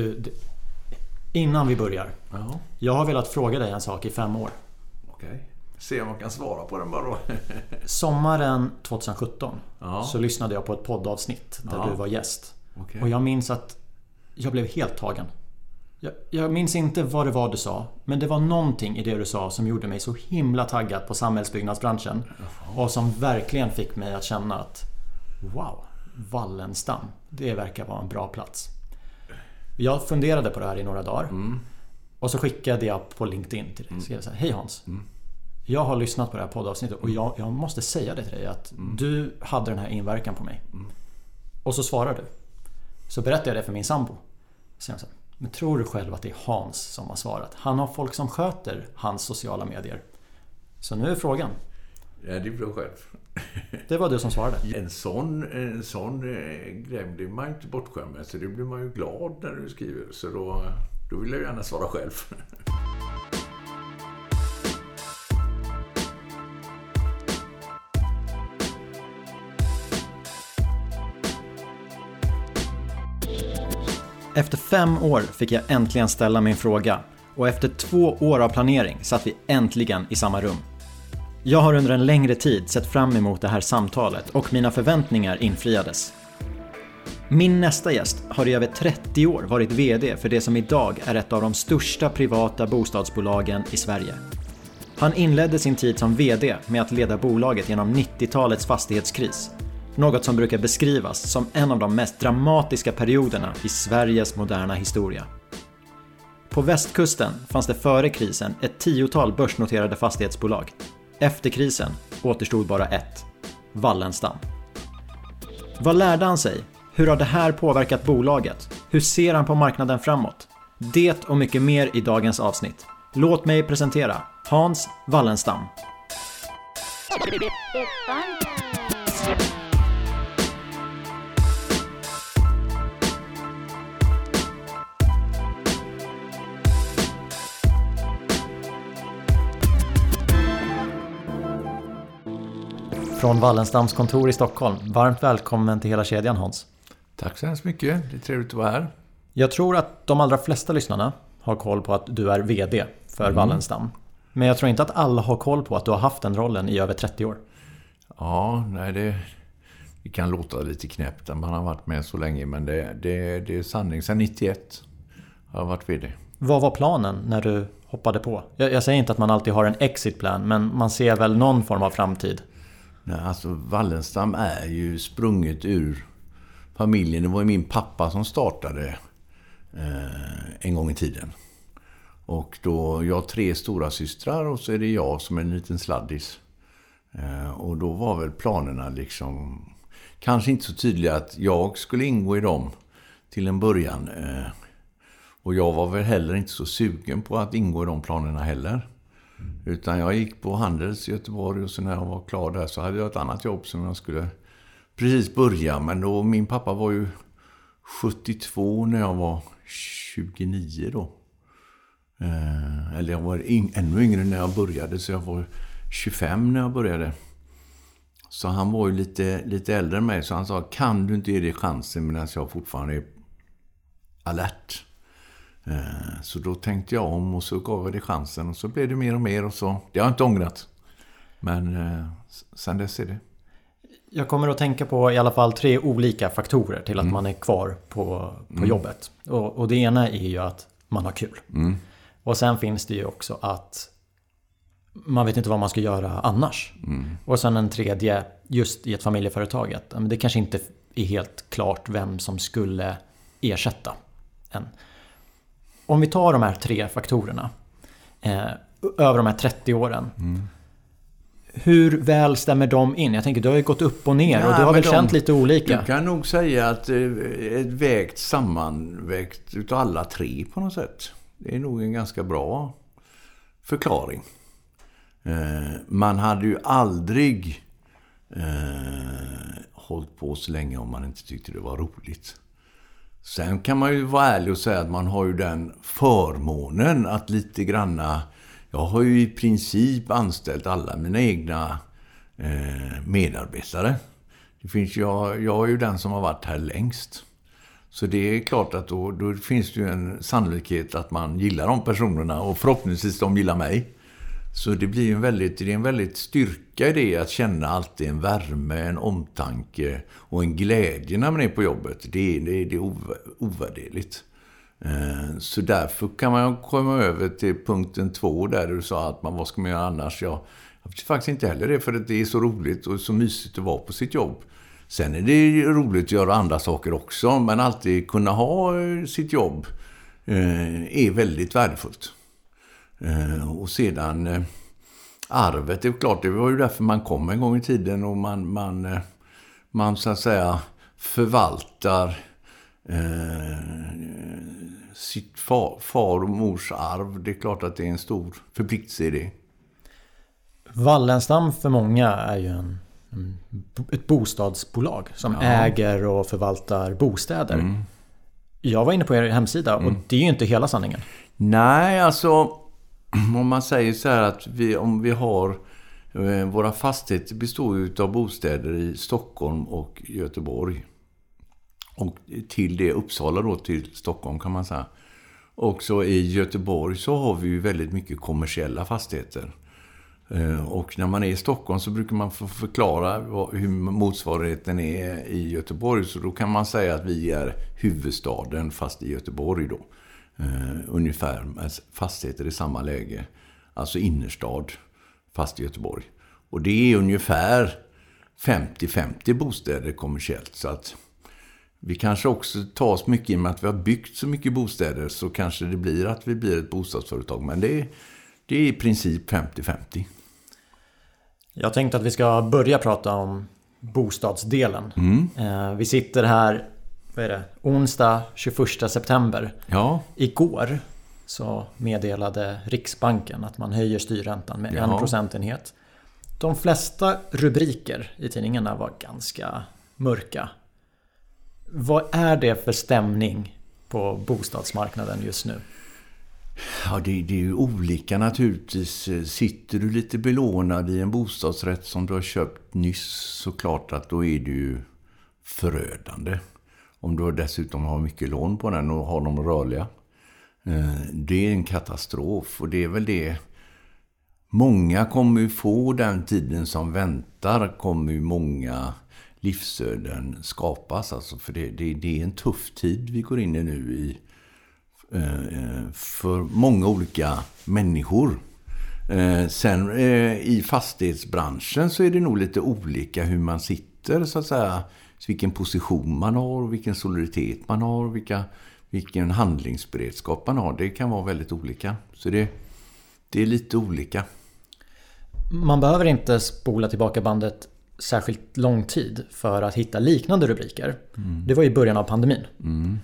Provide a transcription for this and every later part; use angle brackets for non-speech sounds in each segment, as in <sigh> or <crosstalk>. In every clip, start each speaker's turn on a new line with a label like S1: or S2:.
S1: Du, innan vi börjar.
S2: Ja,
S1: Jag har velat fråga dig en sak i fem år.
S2: okej. Se om man kan svara på den bara då. <laughs>
S1: Sommaren 2017
S2: Ja.
S1: så lyssnade jag på ett poddavsnitt där
S2: Ja.
S1: du var gäst.
S2: Okej.
S1: Och jag minns att jag blev helt tagen. Jag, jag minns inte vad det var du sa, men det var någonting i det du sa som gjorde mig så himla taggad på samhällsbyggnadsbranschen. Och som verkligen fick mig att känna att Wow, Wallenstam. Det verkar vara en bra plats. Jag funderade på det här i några dagar. Och så skickade jag på LinkedIn till dig. Skrev så här, Hej Hans. Jag har lyssnat på det här poddavsnittet och jag, jag måste säga det till dig att du hade den här inverkan på mig. Och så svarar du. Så berättar jag det för min sambo. Så hon så här, men tror du själv att det är Hans som har svarat? Han har folk som sköter hans sociala medier. Så nu är frågan.
S2: Ja, det blir själv.
S1: Det var du som svarade.
S2: En sån, en sån eh, grej blir man inte bortskämd med. Så det blir man ju glad när du skriver. Så då, då vill jag gärna svara själv.
S1: Efter fem år fick jag äntligen ställa min fråga och efter två år av planering satt vi äntligen i samma rum. Jag har under en längre tid sett fram emot det här samtalet och mina förväntningar infriades. Min nästa gäst har i över 30 år varit VD för det som idag är ett av de största privata bostadsbolagen i Sverige. Han inledde sin tid som VD med att leda bolaget genom 90-talets fastighetskris. Något som brukar beskrivas som en av de mest dramatiska perioderna i Sveriges moderna historia. På västkusten fanns det före krisen ett tiotal börsnoterade fastighetsbolag. Efter krisen återstod bara ett. Wallenstam. Vad lärde han sig? Hur har det här påverkat bolaget? Hur ser han på marknaden framåt? Det och mycket mer i dagens avsnitt. Låt mig presentera Hans Wallenstam. Från Wallenstams kontor i Stockholm. Varmt välkommen till hela kedjan Hans.
S2: Tack så hemskt mycket. Det är trevligt att vara här.
S1: Jag tror att de allra flesta lyssnarna har koll på att du är VD för Wallenstam. Men jag tror inte att alla har koll på att du har haft den rollen i över 30 år.
S2: Ja, nej det, det kan låta lite knäppt att man har varit med så länge. Men det, det, det är sanning. Sedan 91 har jag varit VD.
S1: Vad var planen när du hoppade på? Jag, jag säger inte att man alltid har en exit plan, men man ser väl någon form av framtid.
S2: Nej, alltså Wallenstam är ju sprunget ur familjen. Det var ju min pappa som startade eh, en gång i tiden. Och då, jag har tre stora systrar och så är det jag som är en liten sladdis. Eh, och då var väl planerna liksom kanske inte så tydliga att jag skulle ingå i dem till en början. Eh, och jag var väl heller inte så sugen på att ingå i de planerna heller. Utan jag gick på Handels i Göteborg och så när jag var klar där så hade jag ett annat jobb som jag skulle precis börja. Men då, min pappa var ju 72 när jag var 29 då. Eh, eller jag var in, ännu yngre när jag började, så jag var 25 när jag började. Så han var ju lite, lite äldre än mig, så han sa kan du inte ge dig chansen medan jag fortfarande är alert? Eh, Så då tänkte jag om och så gav jag det chansen och så blev det mer och mer och så. Det har jag inte ångrat. Men eh, sen dess är det.
S1: Jag kommer att tänka på i alla fall tre olika faktorer till att man är kvar på, på jobbet. Och, och det ena är ju att man har kul. Och sen finns det ju också att man vet inte vad man ska göra annars. Och sen en tredje, just i ett familjeföretag, att det kanske inte är helt klart vem som skulle ersätta en. Om vi tar de här tre faktorerna eh, över de här 30 åren. Hur väl stämmer de in? Jag tänker, du har ju gått upp och ner och
S2: Ja,
S1: du har väl
S2: de-
S1: känt lite olika.
S2: Du kan nog säga att eh, ett vägt sammanvägt utav alla tre på något sätt. Det är nog en ganska bra förklaring. Eh, Man hade ju aldrig eh, hållit på så länge om man inte tyckte det var roligt. Sen kan man ju vara ärlig och säga att man har ju den förmånen att lite granna... Jag har ju i princip anställt alla mina egna eh, medarbetare. Det finns, jag, jag är ju den som har varit här längst. Så det är klart att då, då finns det ju en sannolikhet att man gillar de personerna och förhoppningsvis de gillar mig. Så det blir en väldigt, det är en väldigt styrka i det att känna alltid en värme, en omtanke och en glädje när man är på jobbet. Det är, det är, det är ovärderligt. Eh, så därför kan man komma över till punkten två där du sa att man, vad ska man göra annars? Ja, jag vet faktiskt inte heller det, för att det är så roligt och så mysigt att vara på sitt jobb. Sen är det roligt att göra andra saker också, men alltid kunna ha eh, sitt jobb eh, är väldigt värdefullt. Och sedan arvet, det är klart, det var ju därför man kom en gång i tiden och man, man, man så att säga förvaltar eh, sitt far, far och mors arv. Det är klart att det är en stor förpliktelse i det.
S1: Wallenstam för många är ju en, en ett bostadsbolag som ja. äger och förvaltar bostäder. Mm. Jag var inne på er hemsida och mm. det är ju inte hela sanningen.
S2: Nej, alltså om man säger så här att vi, om vi har eh, våra fastigheter består ju av bostäder i Stockholm och Göteborg. Och till det Uppsala då, till Stockholm kan man säga. Och så i Göteborg så har vi ju väldigt mycket kommersiella fastigheter. Eh, och när man är i Stockholm så brukar man få förklara hur motsvarigheten är i Göteborg. Så då kan man säga att vi är huvudstaden fast i Göteborg då. Uh, ungefär med fastigheter i samma läge. Alltså innerstad fast i Göteborg. Och det är ungefär 50-50 bostäder kommersiellt. Så att vi kanske också tar oss mycket i och med att vi har byggt så mycket bostäder så kanske det blir att vi blir ett bostadsföretag. Men det är, det är i princip 50-50.
S1: Jag tänkte att vi ska börja prata om bostadsdelen. Mm. Eh, vi sitter här, vad är det, onsdag 21 september.
S2: Ja.
S1: Igår så meddelade Riksbanken att man höjer styrräntan med ja. en procentenhet. De flesta rubriker i tidningarna var ganska mörka. Vad är det för stämning på bostadsmarknaden just nu?
S2: Ja, det, det, är ju olika naturligtvis. Sitter du lite belånad i en bostadsrätt som du har köpt nyss så klart att då är det ju förödande. Om du dessutom har mycket lån på den och har dem rörliga. Eh, det är en katastrof och det är väl det. Många kommer ju få den tiden som väntar. kommer ju många livsöden skapas. Alltså för det, det, det är en tuff tid vi går in i nu i, eh, eh, för många olika människor. Sen i fastighetsbranschen så är det nog lite olika hur man sitter så att säga. Vilken position man har, vilken solidaritet man har, vilka, vilken handlingsberedskap man har. Det kan vara väldigt olika. Så det, det är lite olika.
S1: Man behöver inte spola tillbaka bandet särskilt lång tid för att hitta liknande rubriker. Mm. Det var i början av pandemin. Mm.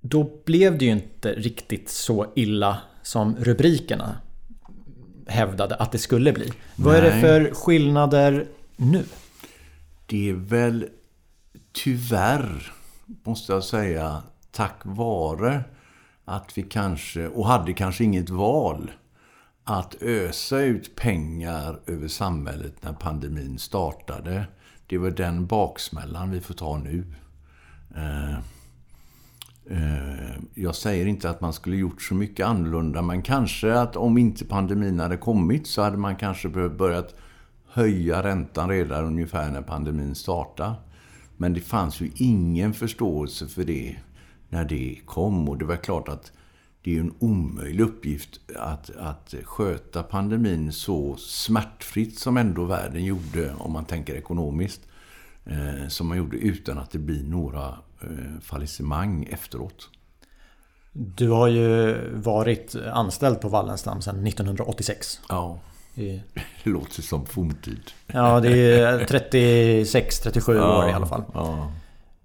S1: Då blev det ju inte riktigt så illa som rubrikerna hävdade att det skulle bli. Vad är det för skillnader nu?
S2: Det är väl tyvärr, måste jag säga, tack vare att vi kanske, och hade kanske inget val, att ösa ut pengar över samhället när pandemin startade. Det var den baksmällan vi får ta nu. Eh, eh, jag säger inte att man skulle gjort så mycket annorlunda, men kanske att om inte pandemin hade kommit så hade man kanske behövt börjat höja räntan redan ungefär när pandemin startade. Men det fanns ju ingen förståelse för det när det kom. Och det var klart att det är en omöjlig uppgift att, att sköta pandemin så smärtfritt som ändå världen gjorde, om man tänker ekonomiskt, eh, som man gjorde utan att det blir några eh, fallissemang efteråt.
S1: Du har ju varit anställd på Wallenstam sedan 1986.
S2: Ja. Det låter som forntid.
S1: Ja, det är 36-37 ja, år i alla fall. Ja.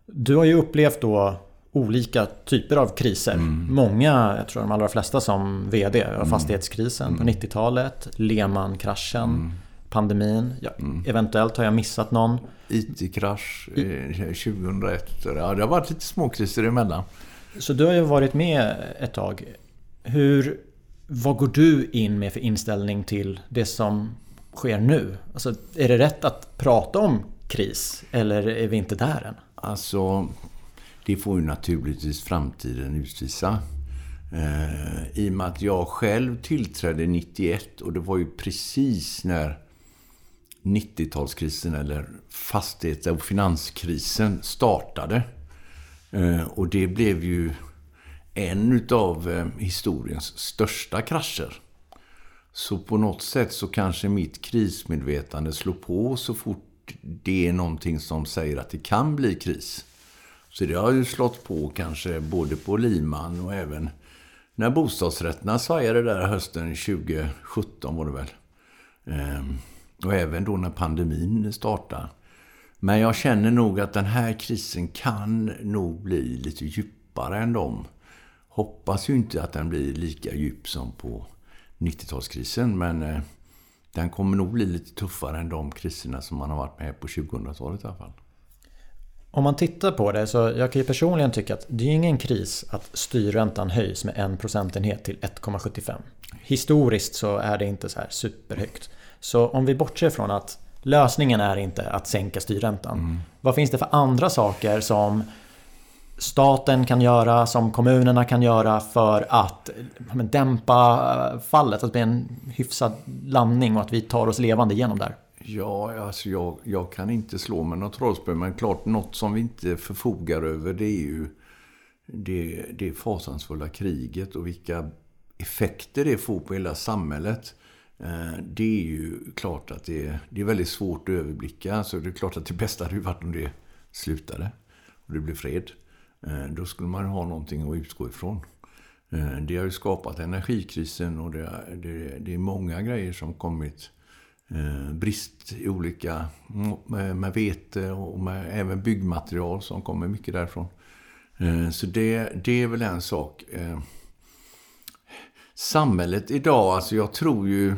S1: Du har ju upplevt då olika typer av kriser. Mm. Många, jag tror de allra flesta som VD, mm. fastighetskrisen mm. på 90-talet, Lehman-kraschen, mm. pandemin. Ja, mm. Eventuellt har jag missat någon.
S2: IT-krasch I... 2001. Eh, ja, det har varit lite småkriser emellan.
S1: Så du har ju varit med ett tag. Hur, vad går du in med för inställning till det som sker nu? Alltså, är det rätt att prata om kris? Eller är vi inte där än?
S2: Alltså, det får ju naturligtvis framtiden utvisa. Eh, I och med att jag själv tillträdde 91 och det var ju precis när 90-talskrisen eller fastighets och finanskrisen startade. Eh, och det blev ju en utav eh, historiens största krascher. Så på något sätt så kanske mitt krismedvetande slår på så fort det är någonting som säger att det kan bli kris. Så det har ju slått på kanske både på Liman och även när bostadsrätterna svajade där hösten 2017 var det väl. Ehm, och även då när pandemin startade. Men jag känner nog att den här krisen kan nog bli lite djupare än dem. Hoppas ju inte att den blir lika djup som på 90-talskrisen. Men eh, den kommer nog bli lite tuffare än de kriserna som man har varit med på 2000-talet i alla fall.
S1: Om man tittar på det så jag kan ju personligen tycka att det är ingen kris att styrräntan höjs med en procentenhet till 1,75. Historiskt så är det inte så här superhögt. Så om vi bortser från att lösningen är inte att sänka styrräntan. Mm. Vad finns det för andra saker som staten kan göra, som kommunerna kan göra för att dämpa eh, fallet? Att det blir en hyfsad landning och att vi tar oss levande igenom där.
S2: Ja, alltså jag, jag kan inte slå med något trollspö. Men klart, något som vi inte förfogar över det är ju det, det fasansfulla kriget och vilka effekter det får på hela samhället. Eh, det är ju klart att det, det är väldigt svårt att överblicka. Så det är klart att det bästa hade varit om det slutade och det blev fred. Eh, då skulle man ha någonting att utgå ifrån. Eh, det har ju skapat energikrisen och det, det, det är många grejer som kommit eh, brist i olika, mm, med, med vete och med även byggmaterial som kommer mycket därifrån. Så det, det är väl en sak. Samhället idag, alltså jag tror ju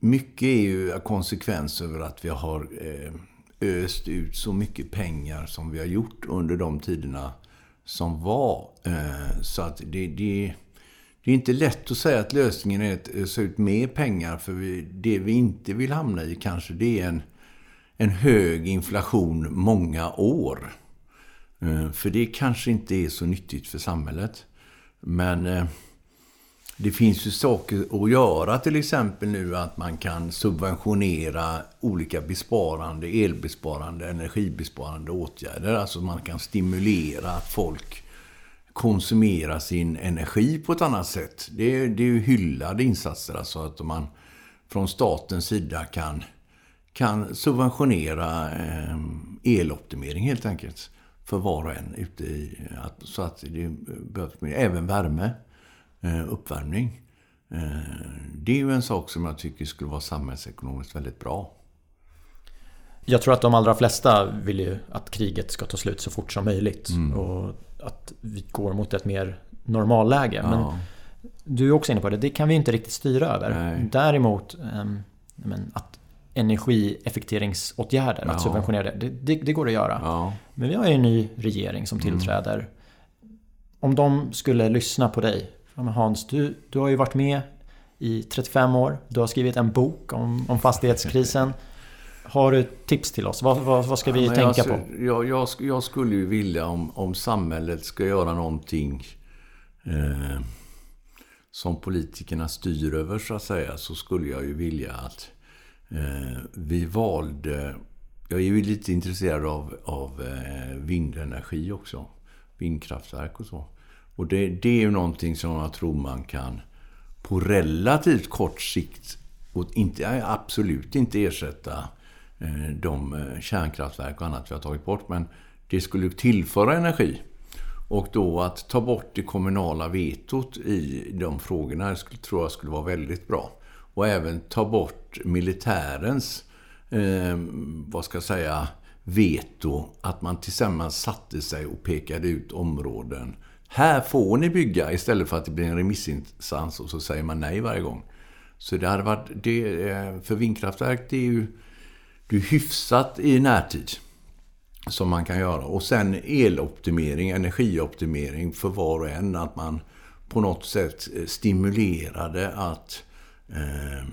S2: mycket är ju konsekvens över att vi har eh, öst ut så mycket pengar som vi har gjort under de tiderna som var. Eh, så att det, det, det är inte lätt att säga att lösningen är att eh, ösa ut mer pengar. För vi, det vi inte vill hamna i kanske det är en, en hög inflation många år. Eh, för det kanske inte är så nyttigt för samhället. Men det finns ju saker att göra, till exempel nu att man kan subventionera olika besparande, elbesparande, energibesparande åtgärder. Alltså man kan stimulera att folk konsumerar sin energi på ett annat sätt. Det är, det är ju hyllade insatser, alltså att man från statens sida kan, kan subventionera eh, eloptimering helt enkelt. För var och en ute i, så att det behövs även värme. Eh, uppvärmning. Eh, det är ju en sak som jag tycker skulle vara samhällsekonomiskt väldigt bra.
S1: Jag tror att de allra flesta vill ju att kriget ska ta slut så fort som möjligt. Mm. Och att vi går mot ett mer normalläge. Ja. Men du är också inne på det, det kan vi inte riktigt styra över. Nej. Däremot ehm, men att energieffektiviseringsåtgärder, ja. att subventionera det, det, det, går att göra. Ja. Men vi har ju en ny regering som mm. tillträder. Mm. Om de skulle lyssna på dig Ja, Hans, du, du har ju varit med i 35 år. Du har skrivit en bok om, om fastighetskrisen. Har du tips till oss? Vad, vad, vad ska vi ja, tänka
S2: jag,
S1: på?
S2: Jag, jag, jag, skulle ju vilja om, om samhället ska göra någonting eh, som politikerna styr över så att säga. Så skulle jag ju vilja att eh, vi valde... Jag är ju lite intresserad av, av eh, vindenergi också. Vindkraftverk och så. Och det, det är ju någonting som jag tror man kan på relativt kort sikt och inte, absolut inte ersätta eh, de eh, kärnkraftverk och annat vi har tagit bort. Men det skulle tillföra energi. Och då att ta bort det kommunala vetot i de frågorna skulle, tror jag skulle vara väldigt bra. Och även ta bort militärens, eh, vad ska jag säga, veto. Att man tillsammans satte sig och pekade ut områden här får ni bygga istället för att det blir en remissinstans och så säger man nej varje gång. Så det hade varit, det, eh, för vindkraftverk det är ju det är hyfsat i närtid. Som man kan göra. Och sen eloptimering, energioptimering för var och en. Att man på något sätt eh, stimulerade att, eh,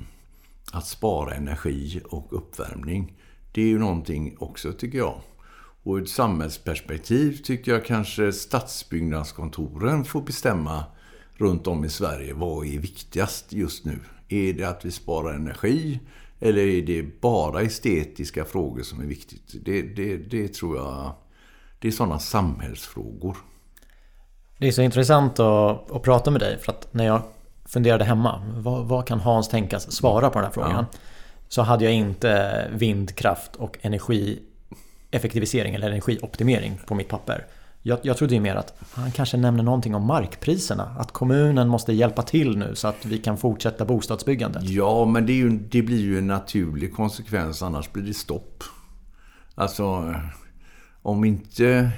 S2: att spara energi och uppvärmning. Det är ju någonting också tycker jag. Och ur ett samhällsperspektiv tycker jag kanske stadsbyggnadskontoren får bestämma runt om i Sverige vad är viktigast just nu. Är det att vi sparar energi eller är det bara estetiska frågor som är viktigt? Det, det, det tror jag... Det är sådana samhällsfrågor.
S1: Det är så intressant att, att prata med dig för att när jag funderade hemma, vad, vad kan Hans tänkas svara på den här frågan? Ja. Så hade jag inte vindkraft och energieffektivisering eller energioptimering på mitt papper. Jag, jag trodde ju mer att han kanske nämner någonting om markpriserna. Att kommunen måste hjälpa till nu så att vi kan fortsätta bostadsbyggandet.
S2: Ja, men det, ju, det blir ju en naturlig konsekvens. Annars blir det stopp. Alltså, om inte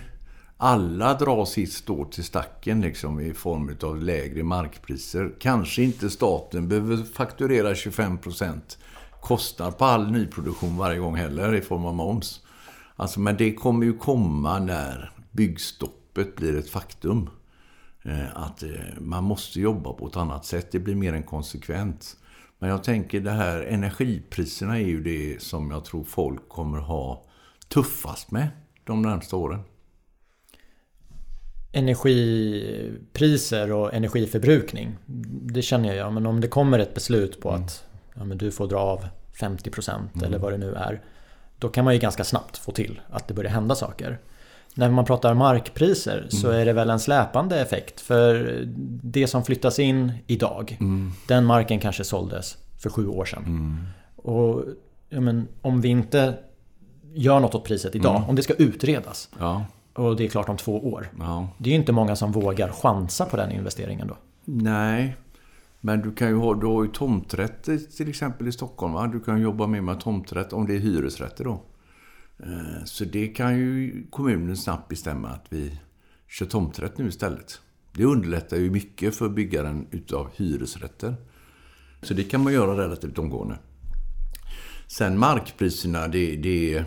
S2: alla drar sitt stå till stacken liksom, i form av lägre markpriser. Kanske inte staten behöver fakturera 25% kostnad på all nyproduktion varje gång heller i form av moms. Alltså, men det kommer ju komma när byggstoppet blir ett faktum. Eh, att eh, man måste jobba på ett annat sätt. Det blir mer en konsekvens. Men jag tänker det här energipriserna är ju det som jag tror folk kommer ha tuffast med de närmsta åren.
S1: Energipriser och energiförbrukning. Det känner jag. Men om det kommer ett beslut på mm. att ja, men du får dra av 50% mm. eller vad det nu är. Då kan man ju ganska snabbt få till att det börjar hända saker. När man pratar markpriser mm. så är det väl en släpande effekt. För det som flyttas in idag, mm. den marken kanske såldes för sju år sedan. Mm. Och ja, men, om vi inte gör något åt priset idag, mm. om det ska utredas. Ja. Och det är klart om två år. Ja. Det är ju inte många som vågar chansa på den investeringen då.
S2: Nej, men du kan ju ha, du har ju tomträtt till exempel i Stockholm. Va? Du kan jobba mer med tomträtt om det är hyresrätter då. Eh, så det kan ju kommunen snabbt bestämma att vi kör tomträtt nu istället. Det underlättar ju mycket för byggaren utav hyresrätter. Så det kan man göra relativt omgående. Sen markpriserna, det, det,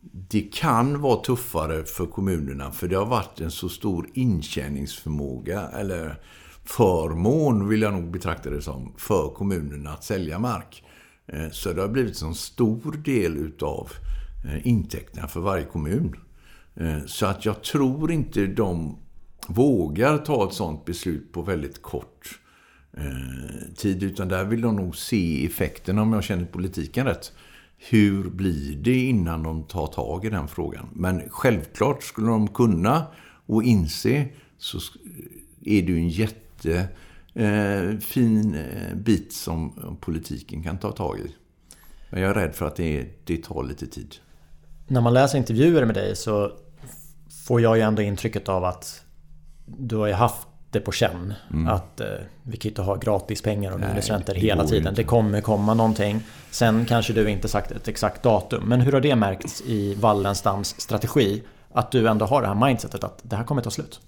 S2: det kan vara tuffare för kommunerna för det har varit en så stor intjäningsförmåga eller förmån vill jag nog betrakta det som för kommunerna att sälja mark. Eh, så det har blivit en stor del utav eh, intäkterna för varje kommun. Eh, så att jag tror inte de vågar ta ett sådant beslut på väldigt kort tid. Utan där vill de nog se effekten om jag känner politiken rätt. Hur blir det innan de tar tag i den frågan? Men självklart skulle de kunna och inse så är det ju en jätte jättefin bit som politiken kan ta tag i. Men jag är rädd för att det, det tar lite tid
S1: när man läser intervjuer med dig så får jag ju ändå intrycket av att du har ju haft det på känn. Mm. Att eh, vi kan inte ha gratis pengar och minusräntor hela tiden. Inte. Det kommer komma någonting. Sen kanske du inte sagt ett exakt datum. Men hur har det märkts i Wallenstams strategi? Att du ändå har det här mindsetet att det här kommer ta slut.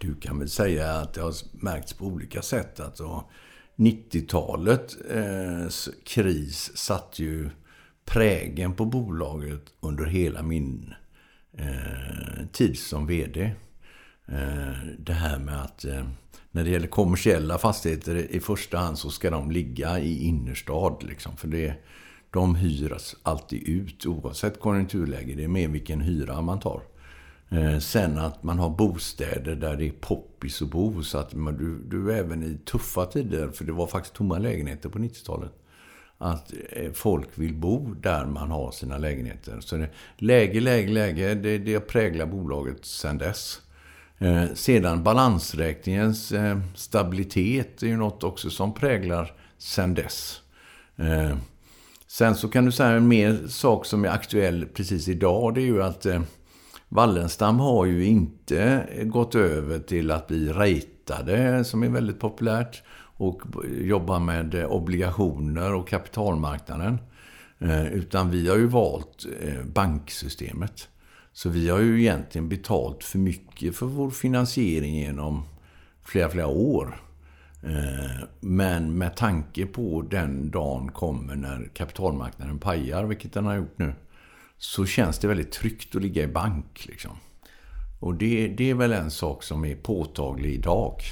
S2: Du kan väl säga att det har märkts på olika sätt. Alltså, 90-talets eh, kris satt ju prägen på bolaget under hela min eh, tid som VD. Eh, det här med att när det gäller kommersiella fastigheter i första hand så ska de ligga i innerstad. Liksom, för det, de hyras alltid ut oavsett konjunkturläge. Det är mer vilken hyra man tar. Eh, sen att man har bostäder där det är poppis att bo. Så att man, du, du även i tuffa tider, för det var faktiskt tomma lägenheter på 90-talet att eh, folk vill bo där man har sina lägenheter. Så det, läge, läge, läge, det, det präglar bolaget sen dess. Eh, sedan balansräkningens eh, stabilitet är ju något också som präglar sen dess. Eh, sen så kan du säga en mer sak som är aktuell precis idag. Det är ju att eh, Wallenstam har ju inte gått över till att bli rejtade, som är väldigt populärt och jobba med obligationer och kapitalmarknaden. Eh, utan vi har ju valt eh, banksystemet. Så vi har ju egentligen betalt för mycket för vår finansiering genom flera, flera år. Eh, men med tanke på den dagen kommer när kapitalmarknaden pajar, vilket den har gjort nu, så känns det väldigt tryggt att ligga i bank. Liksom. Och det, det är väl en sak som är påtaglig idag.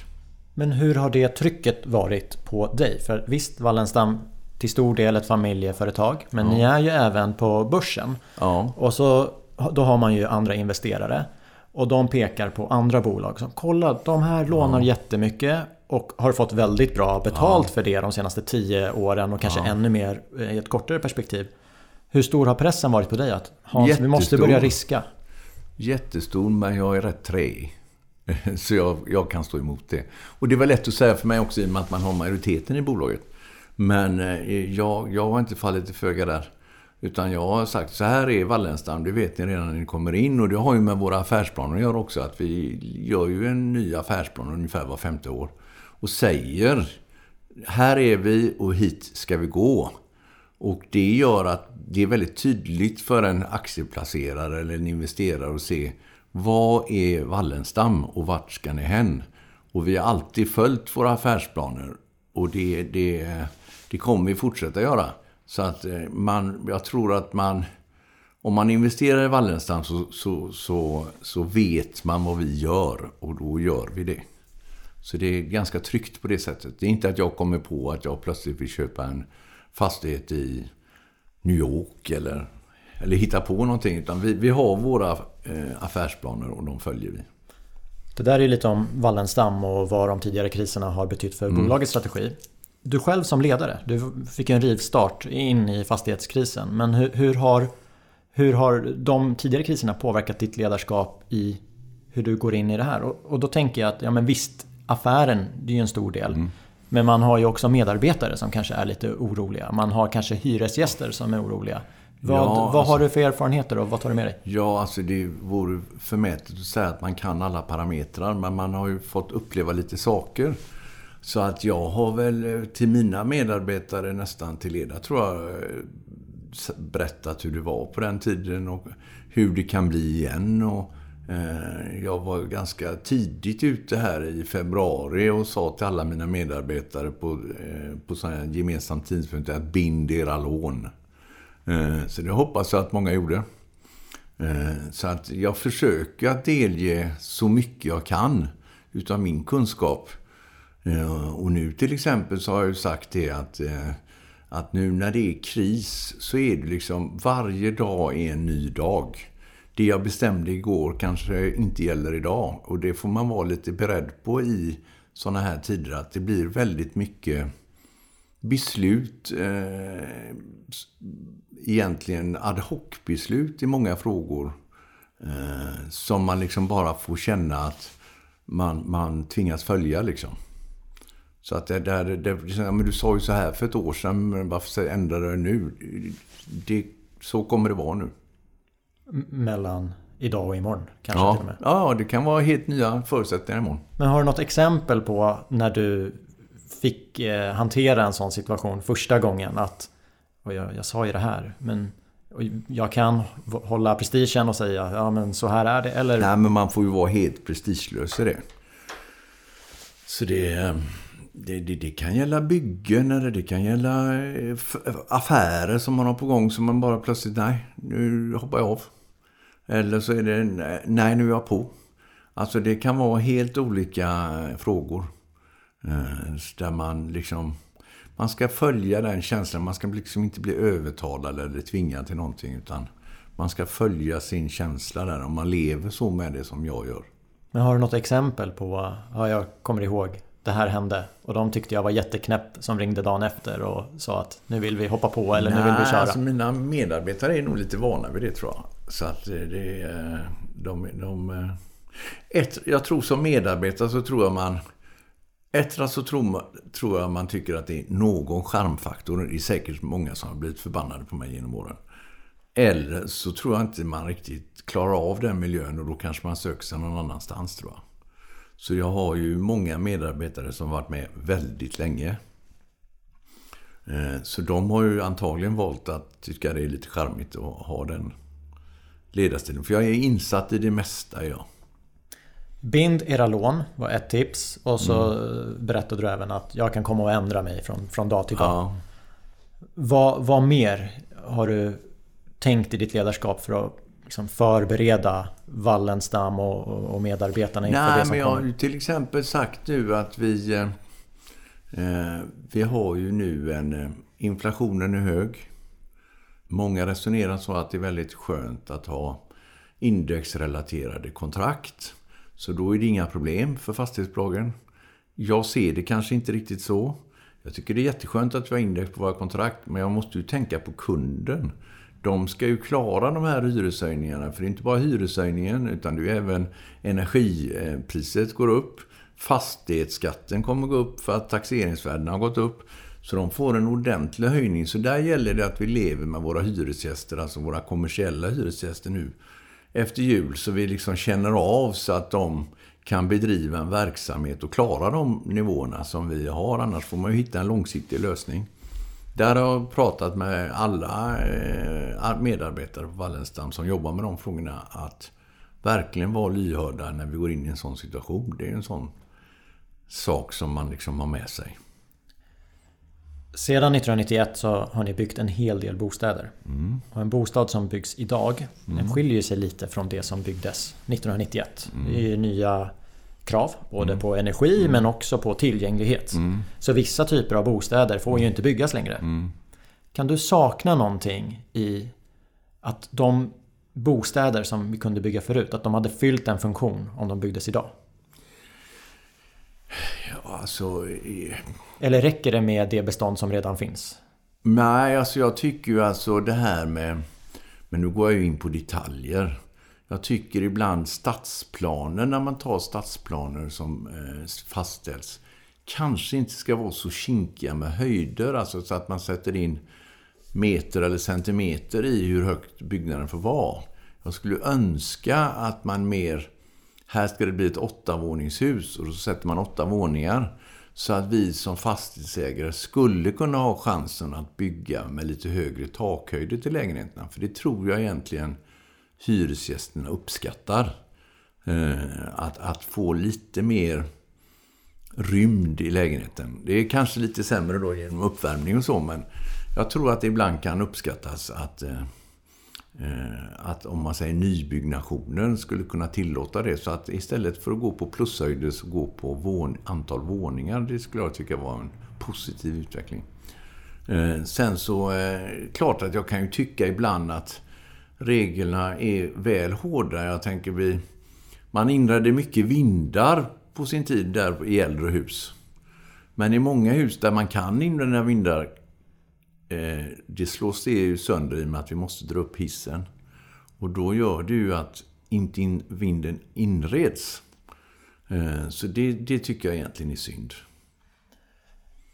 S1: Men hur har det trycket varit på dig? För visst, Wallenstam till stor del ett familjeföretag. Men ja. ni är ju även på börsen. Ja. Och så då har man ju andra investerare. Och de pekar på andra bolag som kolla de här lånar ja. jättemycket och har fått väldigt bra betalt ja. för det de senaste tio åren och kanske ännu mer i ett kortare perspektiv. Hur stor har pressen varit på dig att Hans, Jättestor. vi måste börja riska?
S2: Jättestor, men jag är rätt träig. <laughs> Så jag, jag, kan stå emot det. Och det var lätt att säga för mig också i och med att man har majoriteten i bolaget. Men eh, jag, jag har inte fallit i föga där. Utan jag har sagt, så här är Wallenstam, det vet ni redan när ni kommer in. Och det har ju med våra affärsplaner att göra också. Att vi gör ju en ny affärsplan ungefär var femte år. Och säger, här är vi och hit ska vi gå. Och det gör att det är väldigt tydligt för en aktieplacerare eller en investerare att se vad är Wallenstam och vart ska ni hän? Och vi har alltid följt våra affärsplaner och det, det, det kommer vi fortsätta göra. Så att eh, man, jag tror att man, om man investerar i Wallenstam så, så, så, så vet man vad vi gör och då gör vi det. Så det är ganska tryggt på det sättet. Det är inte att jag kommer på att jag plötsligt vill köpa en fastighet i New York eller, eller hitta på någonting. Utan vi, vi har våra eh, affärsplaner och de följer vi.
S1: Det där är lite om Wallenstam och vad de tidigare kriserna har betytt för mm. bolagets strategi. Du själv som ledare, du fick en rivstart in i fastighetskrisen. Men hur, hur, har, hur har de tidigare kriserna påverkat ditt ledarskap i hur du går in i det här? Och, och då tänker jag att, ja men visst, affären, det är ju en stor del. Mm. Men man har ju också medarbetare som kanske är lite oroliga. Man har kanske hyresgäster som är oroliga. Vad, ja, vad alltså, har du för erfarenheter och vad tar du med dig?
S2: Ja, alltså det vore förmätet att säga att man kan alla parametrar. Men man har ju fått uppleva lite saker. Så att jag har väl eh, till mina medarbetare nästan till leda, tror jag, eh, berättat hur det var på den tiden och hur det kan bli igen. Och, Eh, jag var ganska tidigt ute här i februari och sa till alla mina medarbetare på, eh, på en gemensam tidpunkt att bind era lån. Eh, så det hoppas jag att många gjorde. Så att jag försöker att delge så mycket jag kan utav min kunskap. Och nu till exempel så har jag ju sagt det att, att nu när det är kris så är det liksom varje dag är en ny dag. Det jag bestämde igår kanske inte gäller idag. Och det får man vara lite beredd på i sådana här tider. Att det blir väldigt mycket beslut. Eh, egentligen ad hoc-beslut i många frågor. Eh, som man liksom bara får känna att man, man tvingas följa liksom. Så att det där, det, men du sa ju så här för ett år sedan, varför ändrar du nu? Det, så kommer det vara nu.
S1: Mellan idag och imorgon kanske
S2: ja.
S1: till och med?
S2: Ja, det kan vara helt nya förutsättningar imorgon.
S1: Men har du något exempel på när du fick eh, hantera en sån situation första gången? Att och jag, jag sa ju det här. Men jag kan hålla prestigen och säga ja men så här är det. Eller...
S2: Nej men man får ju vara helt prestigelös i det. Så det, det, det, det, kan gälla byggen eller det kan gälla eh, affärer som man har på gång som man bara plötsligt, nej, nu hoppar jag av. Eller så är det, nej, nu är jag på. Alltså det kan vara helt olika frågor. Eh, där man liksom man ska följa den känslan. Man ska liksom inte bli övertalad eller tvingad till någonting. Utan man ska följa sin känsla där. Om man lever så med det som jag gör.
S1: Men har du något exempel på, ja jag kommer ihåg, det här hände. Och de tyckte jag var jätteknäpp som ringde dagen efter och sa att nu vill vi hoppa på eller Nej, nu vill vi köra.
S2: Alltså mina medarbetare är nog lite vana vid det tror jag. Så att det är... De, de, ett, jag tror som medarbetare så tror jag man Ettra så tror, tror jag man tycker att det är någon charmfaktor. Det är säkert många som har blivit förbannade på mig genom åren. Eller så tror jag inte man riktigt klarar av den miljön och då kanske man söker sig någon annanstans tror jag. Så jag har ju många medarbetare som varit med väldigt länge. Eh, så de har ju antagligen valt att tycka det är lite charmigt att ha den ledarstilen. För jag är insatt i det mesta, ja.
S1: Bind era lån var ett tips. Och så mm. berättade du även att jag kan komma och ändra mig från, från dag till dag. Ja. Vad, vad mer har du tänkt i ditt ledarskap för att liksom förbereda Wallenstam och, och medarbetarna inför
S2: Nej,
S1: det som
S2: men
S1: jag
S2: har ju till exempel sagt nu att vi, eh, vi har ju nu en... Eh, inflationen är hög. Många resonerar så att det är väldigt skönt att ha indexrelaterade kontrakt. Så då är det inga problem för fastighetsbolagen. Jag ser det kanske inte riktigt så. Jag tycker det är jätteskönt att vi har index på våra kontrakt, men jag måste ju tänka på kunden. De ska ju klara de här hyreshöjningarna, för det är inte bara hyreshöjningen, utan det är även energipriset går upp. Fastighetsskatten kommer gå upp för att taxeringsvärdena har gått upp. Så de får en ordentlig höjning. Så där gäller det att vi lever med våra hyresgäster, alltså våra kommersiella hyresgäster nu efter jul. Så vi liksom känner av så att de kan bedriva en verksamhet och klara de nivåerna som vi har. Annars får man ju hitta en långsiktig lösning. Där har jag pratat med alla eh, medarbetare på Wallenstam som jobbar med de frågorna. Att verkligen vara lyhörda när vi går in i en sån situation. Det är en sån sak som man liksom har med sig.
S1: Sedan 1991 så har ni byggt en hel del bostäder. Mm. Och en bostad som byggs idag, mm. den skiljer sig lite från det som byggdes 1991. Mm. Det är ju nya krav, både mm. på energi mm. men också på tillgänglighet. Mm. Så vissa typer av bostäder får ju inte byggas längre. Kan du sakna någonting i att de bostäder som vi kunde bygga förut, att de hade fyllt en funktion om de byggdes idag?
S2: Ja, alltså...
S1: Eller räcker det med det bestånd som redan finns?
S2: Nej, alltså jag tycker ju alltså det här med... Men nu går jag ju in på detaljer. Jag tycker ibland stadsplaner, när man tar stadsplaner som eh, fastställs, kanske inte ska vara så kinkiga med höjder. Alltså så att man sätter in meter eller centimeter i hur högt byggnaden får vara. Jag skulle önska att man mer här ska det bli ett åttavåningshus och så sätter man åtta våningar. Så att vi som fastighetsägare skulle kunna ha chansen att bygga med lite högre takhöjder till lägenheterna. För det tror jag egentligen hyresgästerna uppskattar. Eh, att, att få lite mer rymd i lägenheten. Det är kanske lite sämre då genom uppvärmning och så, men jag tror att det ibland kan uppskattas att eh, eh, att om man säger nybyggnationen skulle kunna tillåta det. Så att istället för att gå på plushöjder så gå på vån, antal våningar. Det skulle jag tycka var en positiv utveckling. Sen så, klart att jag kan ju tycka ibland att reglerna är väl hårda. Jag tänker vi... Man inredde mycket vindar på sin tid där i äldre hus. Men i många hus där man kan inreda vindar eh, det slås det ju sönder i och med att vi måste dra upp hissen. Och då gör det ju att inte in, vinden inreds. Eh, så det, det tycker jag egentligen är synd.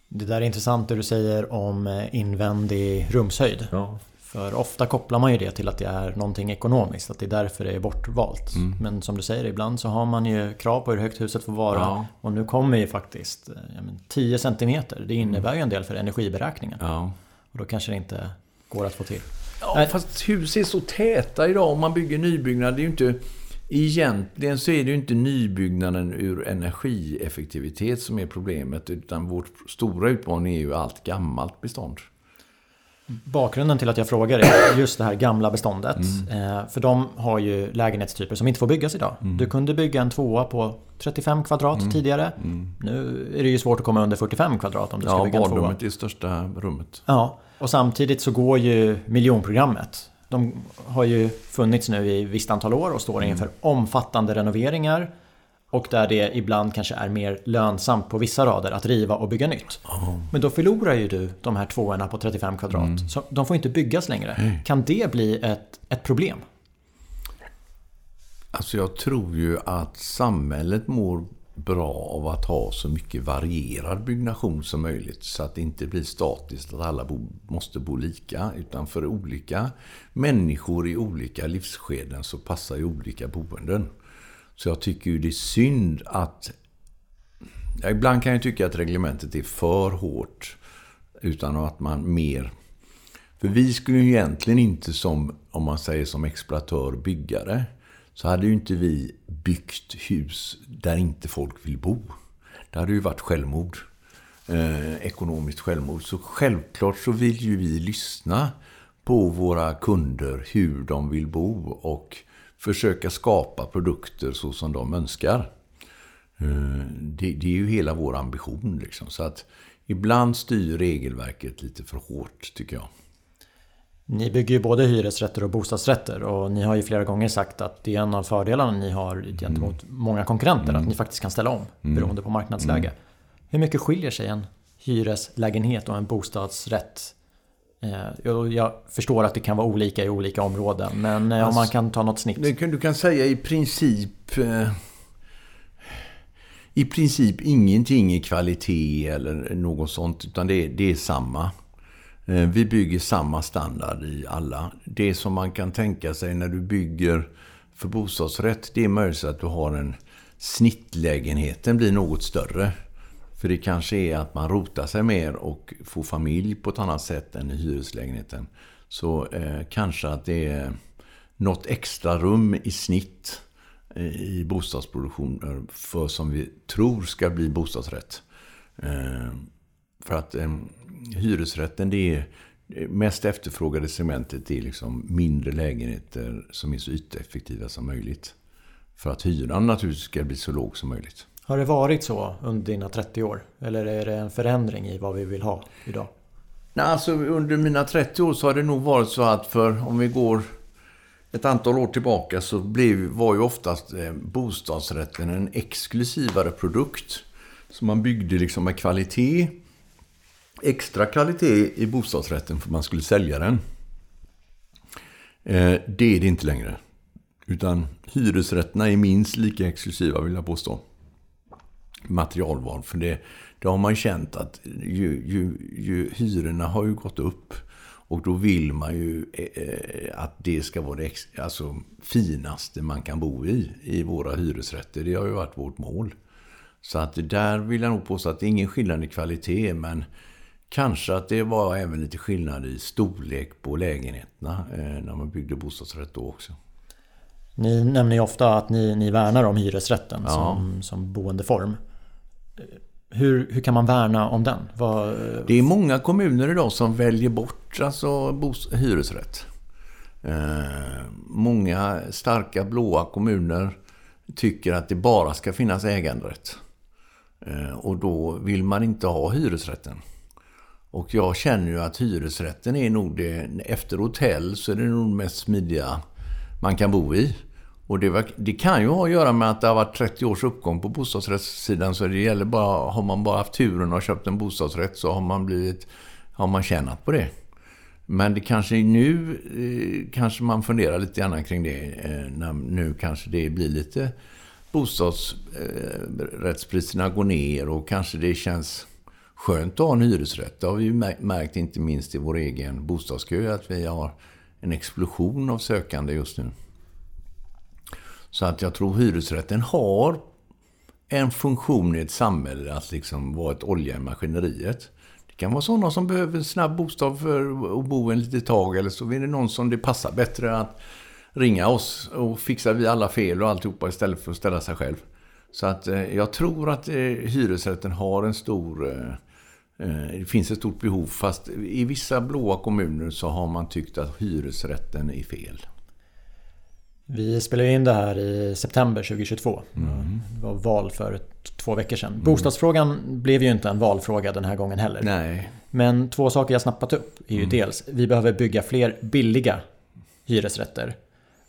S1: Det där är intressant det du säger om eh, invändig rumshöjd. Ja. För ofta kopplar man ju det till att det är någonting ekonomiskt, att det är därför det är bortvalt. Mm. Men som du säger, ibland så har man ju krav på hur högt huset får vara. Ja. Och nu kommer ju faktiskt eh, ja, 10 cm. Det innebär mm. ju en del för energiberäkningen. Ja. Och då kanske det inte går att få till.
S2: Ja, Nej. fast hus är så täta idag om man bygger nybyggnad. Det är ju inte... Egentligen så är det ju inte nybyggnaden ur energieffektivitet som är problemet. Utan vår stora utmaning är ju allt gammalt bestånd.
S1: Bakgrunden till att jag frågar är just det här gamla beståndet. Mm. Eh, för de har ju lägenhetstyper som inte får byggas idag. Mm. Du kunde bygga en tvåa på 35 kvadrat mm. tidigare. Mm. Nu är det ju svårt att komma under 45 kvadrat om du ska
S2: ja,
S1: bygga en tvåa.
S2: Ja, badrummet är största rummet.
S1: Ja, och samtidigt så går ju miljonprogrammet. De har ju funnits nu i visst antal år och står mm. inför omfattande renoveringar. Och där det ibland kanske är mer lönsamt på vissa rader att riva och bygga nytt. Oh. Men då förlorar ju du de här tvåorna på 35 kvadrat. Mm. Så de får inte byggas längre. Mm. Kan det bli ett, ett problem?
S2: Alltså jag tror ju att samhället mår bra av att ha så mycket varierad byggnation som möjligt. Så att det inte blir statiskt att alla bo, måste bo lika. Utan för olika människor i olika livsskeden så passar ju olika boenden. Så jag tycker ju det är synd att... Ja, ibland kan jag tycka att reglementet är för hårt. Utan att man mer... För vi skulle ju egentligen inte som, om man säger som exploatör, byggare. Så hade ju inte vi byggt hus där inte folk vill bo. Det hade ju varit självmord. Eh, ekonomiskt självmord. Så självklart så vill ju vi lyssna på våra kunder hur de vill bo. Och försöka skapa produkter så som de önskar. Eh, det, det är ju hela vår ambition. Liksom. Så att ibland styr regelverket lite för hårt, tycker jag.
S1: Ni bygger ju både hyresrätter och bostadsrätter och ni har ju flera gånger sagt att det är en av fördelarna ni har gentemot mm. många konkurrenter. Mm. Att ni faktiskt kan ställa om mm. beroende på marknadsläge. Mm. Hur mycket skiljer sig en hyreslägenhet och en bostadsrätt? Eh, jag förstår att det kan vara olika i olika områden men alltså, om man kan ta något snitt.
S2: Du kan säga i princip eh, i princip ingenting i kvalitet eller något sånt utan det, det är samma. Eh, vi bygger samma standard i alla. Det som man kan tänka sig när du bygger för bostadsrätt, det är möjligt att du har en snittlägenheten blir något större. För det kanske är att man rotar sig mer och får familj på ett annat sätt än i hyreslägenheten. Så eh, kanske att det är något extra rum i snitt eh, i bostadsproduktion eh, för som vi tror ska bli bostadsrätt. Eh, för att eh, hyresrätten det är mest efterfrågade segmentet är liksom mindre lägenheter som är så yteffektiva som möjligt. För att hyran naturligtvis ska bli så låg som möjligt.
S1: Har det varit så under dina 30 år? Eller är det en förändring i vad vi vill ha idag?
S2: Nej, alltså under mina 30 år så har det nog varit så att för om vi går ett antal år tillbaka så blev, var ju oftast eh, bostadsrätten en exklusivare produkt. Så man byggde liksom med kvalitet extra kvalitet i bostadsrätten för man skulle sälja den. Eh, det är det inte längre. Utan hyresrätterna är minst lika exklusiva vill jag påstå. Materialval. För det, det har man känt att ju, ju, ju, hyrorna har ju gått upp. Och då vill man ju eh, att det ska vara det ex, alltså, finaste man kan bo i, i våra hyresrätter. Det har ju varit vårt mål. Så att där vill jag nog påstå att det är ingen skillnad i kvalitet, men Kanske att det var även lite skillnad i storlek på lägenheterna eh, när man byggde bostadsrätt då också.
S1: Ni nämner ju ofta att ni, ni värnar om hyresrätten ja. som, som boendeform. Hur, hur kan man värna om den? Vad...
S2: Det är många kommuner idag som väljer bort alltså, bos, hyresrätt. Eh, många starka blåa kommuner tycker att det bara ska finnas äganderätt. Eh, och då vill man inte ha hyresrätten. Och jag känner ju att hyresrätten är nog det, efter hotell så är det nog det mest smidiga man kan bo i. Och det, var, det, kan ju ha att göra med att det har varit 30 års uppgång på bostadsrättssidan. Så det gäller bara, har man bara haft turen och köpt en bostadsrätt så har man blivit, har man tjänat på det. Men det kanske nu, eh, kanske man funderar lite grann kring det. Eh, när nu kanske det blir lite bostadsrättspriserna eh, går ner och kanske det känns skönt att ha en hyresrätt. Det har vi märkt inte minst i vår egen bostadskö att vi har en explosion av sökande just nu. Så att jag tror hyresrätten har en funktion i ett samhälle att liksom vara ett olja i maskineriet. Det kan vara sådana som behöver en snabb bostad för att bo en litet tag eller så är det någon som det passar bättre att ringa oss och fixar vi alla fel och alltihopa istället för att ställa sig själv. Så att eh, jag tror att eh, hyresrätten har en stor Eh, eh det finns ett stort behov fast i vissa blåa kommuner så har man tyckt att hyresrätten är fel.
S1: Vi spelade in det här i september 2022. Mm. Det var val för två veckor sedan. Mm. Bostadsfrågan blev ju inte en valfråga den här gången heller.
S2: Nej.
S1: Men två saker jag snappat upp är ju mm. dels vi behöver bygga fler billiga hyresrätter.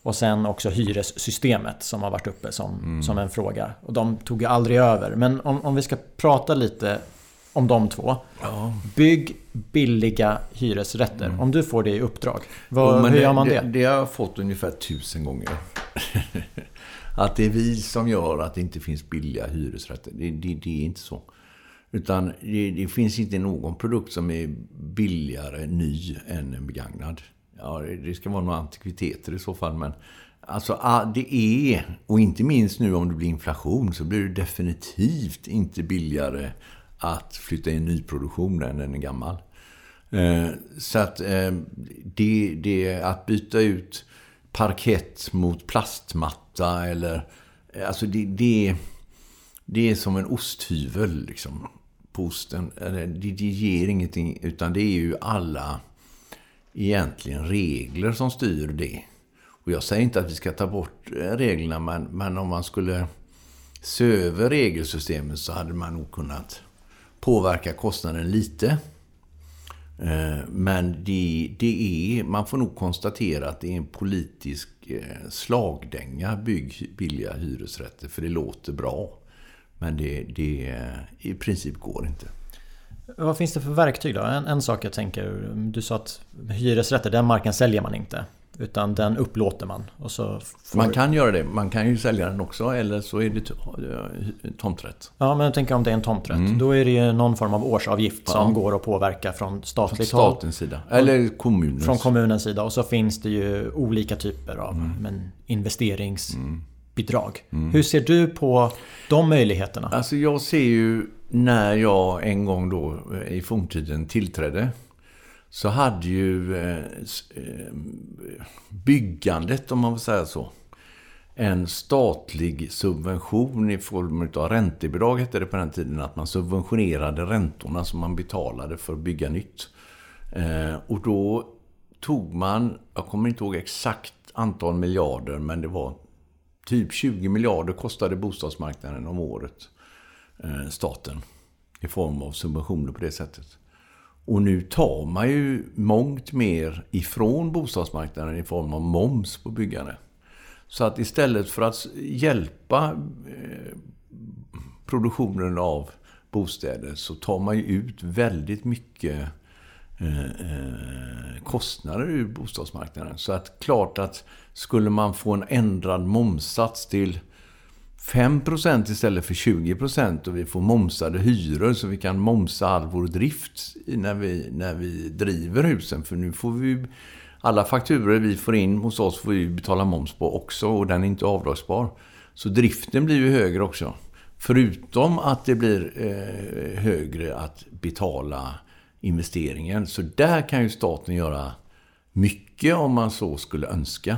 S1: Och sen också hyressystemet som har varit uppe som, mm. som en fråga. Och de tog ju aldrig över. Men om, om vi ska prata lite om de två. Ja. Bygg billiga hyresrätter. Mm. Om du får det i uppdrag, vad, jo, hur gör man det?
S2: det? Det har jag fått ungefär tusen gånger. <laughs> att det är vi som gör att det inte finns billiga hyresrätter. Det, det, det är inte så. Utan det, det, finns inte någon produkt som är billigare ny än en begagnad. Ja, det ska vara några antikviteter i så fall. Men alltså, det är, och inte minst nu om det blir inflation, så blir det definitivt inte billigare att flytta in nyproduktion än är gammal. Eh, så att eh, det, det att byta ut parkett mot plastmatta eller... Eh, alltså det, det, det är som en osthyvel liksom, på osten. Det, det ger ingenting, utan det är ju alla egentligen regler som styr det. Och jag säger inte att vi ska ta bort reglerna, men, men om man skulle se över regelsystemet så hade man nog kunnat påverka kostnaden lite. Eh, men det, det är, man får nog konstatera att det är en politisk eh, slagdänga. Bygg billiga hyresrätter, för det låter bra. Men det, det eh, i princip går inte.
S1: Vad finns det för verktyg då? En, en sak jag tänker, du sa att hyresrätter, den marken säljer man inte. Utan den upplåter man. Och så
S2: får... Man kan göra det. Man kan ju sälja den också. Eller så är det tomträtt.
S1: Ja, men jag tänker om det är en tomträtt. Mm. Då är det ju någon form av årsavgift ja. som går att påverka från statligt
S2: från statens håll. sida. Eller kommunens.
S1: Från kommunens sida. Och så finns det ju olika typer av mm. men, investeringsbidrag. Mm. Hur ser du på de möjligheterna?
S2: Alltså jag ser ju när jag en gång då i forntiden tillträdde så hade ju eh, eh, byggandet, om man får säga så, en statlig subvention i form av räntebidrag hette det på den tiden. Att man subventionerade räntorna som man betalade för att bygga nytt. Eh, och då tog man, jag kommer inte ihåg exakt antal miljarder, men det var typ 20 miljarder kostade bostadsmarknaden om året. Staten. I form av subventioner på det sättet. Och nu tar man ju mångt mer ifrån bostadsmarknaden i form av moms på byggande. Så att istället för att hjälpa eh, produktionen av bostäder så tar man ju ut väldigt mycket eh, eh, kostnader ur bostadsmarknaden. Så att klart att skulle man få en ändrad momssats till 5% istället för 20% och vi får momsade hyror så vi kan momsa all vår drift när vi, när vi driver husen. För nu får vi alla fakturer vi får in hos oss får vi betala moms på också och den är inte avdragsbar. Så driften blir ju högre också. Förutom att det blir eh, högre att betala investeringen. Så där kan ju staten göra mycket om man så skulle önska.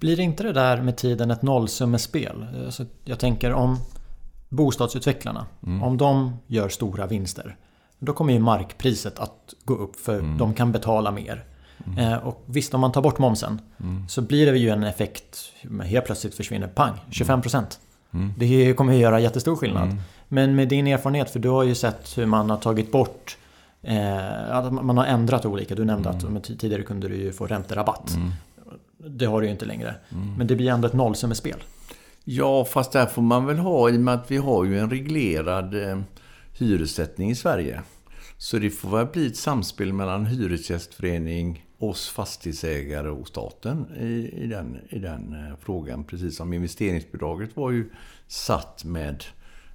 S1: Blir inte det där med tiden ett nollsummespel? Alltså, jag tänker om bostadsutvecklarna, mm. om de gör stora vinster. Då kommer ju markpriset att gå upp för mm. de kan betala mer. Mm. Eh, och visst, om man tar bort momsen mm. så blir det ju en effekt. Helt plötsligt försvinner pang, 25%. Mm. Det kommer ju göra jättestor skillnad. Mm. Men med din erfarenhet, för du har ju sett hur man har tagit bort eh, man har ändrat olika. Du nämnde mm. att tidigare kunde du ju få ränterabatt. Det har du ju inte längre. Mm. Men det blir ändå ett nollsummespel.
S2: Ja, fast där får man väl ha i och med att vi har ju en reglerad eh, hyressättning i Sverige. Så det får väl bli ett samspel mellan hyresgästförening, oss fastighetsägare och staten i, i, den, i den eh, frågan. Precis som investeringsbidraget var ju satt med,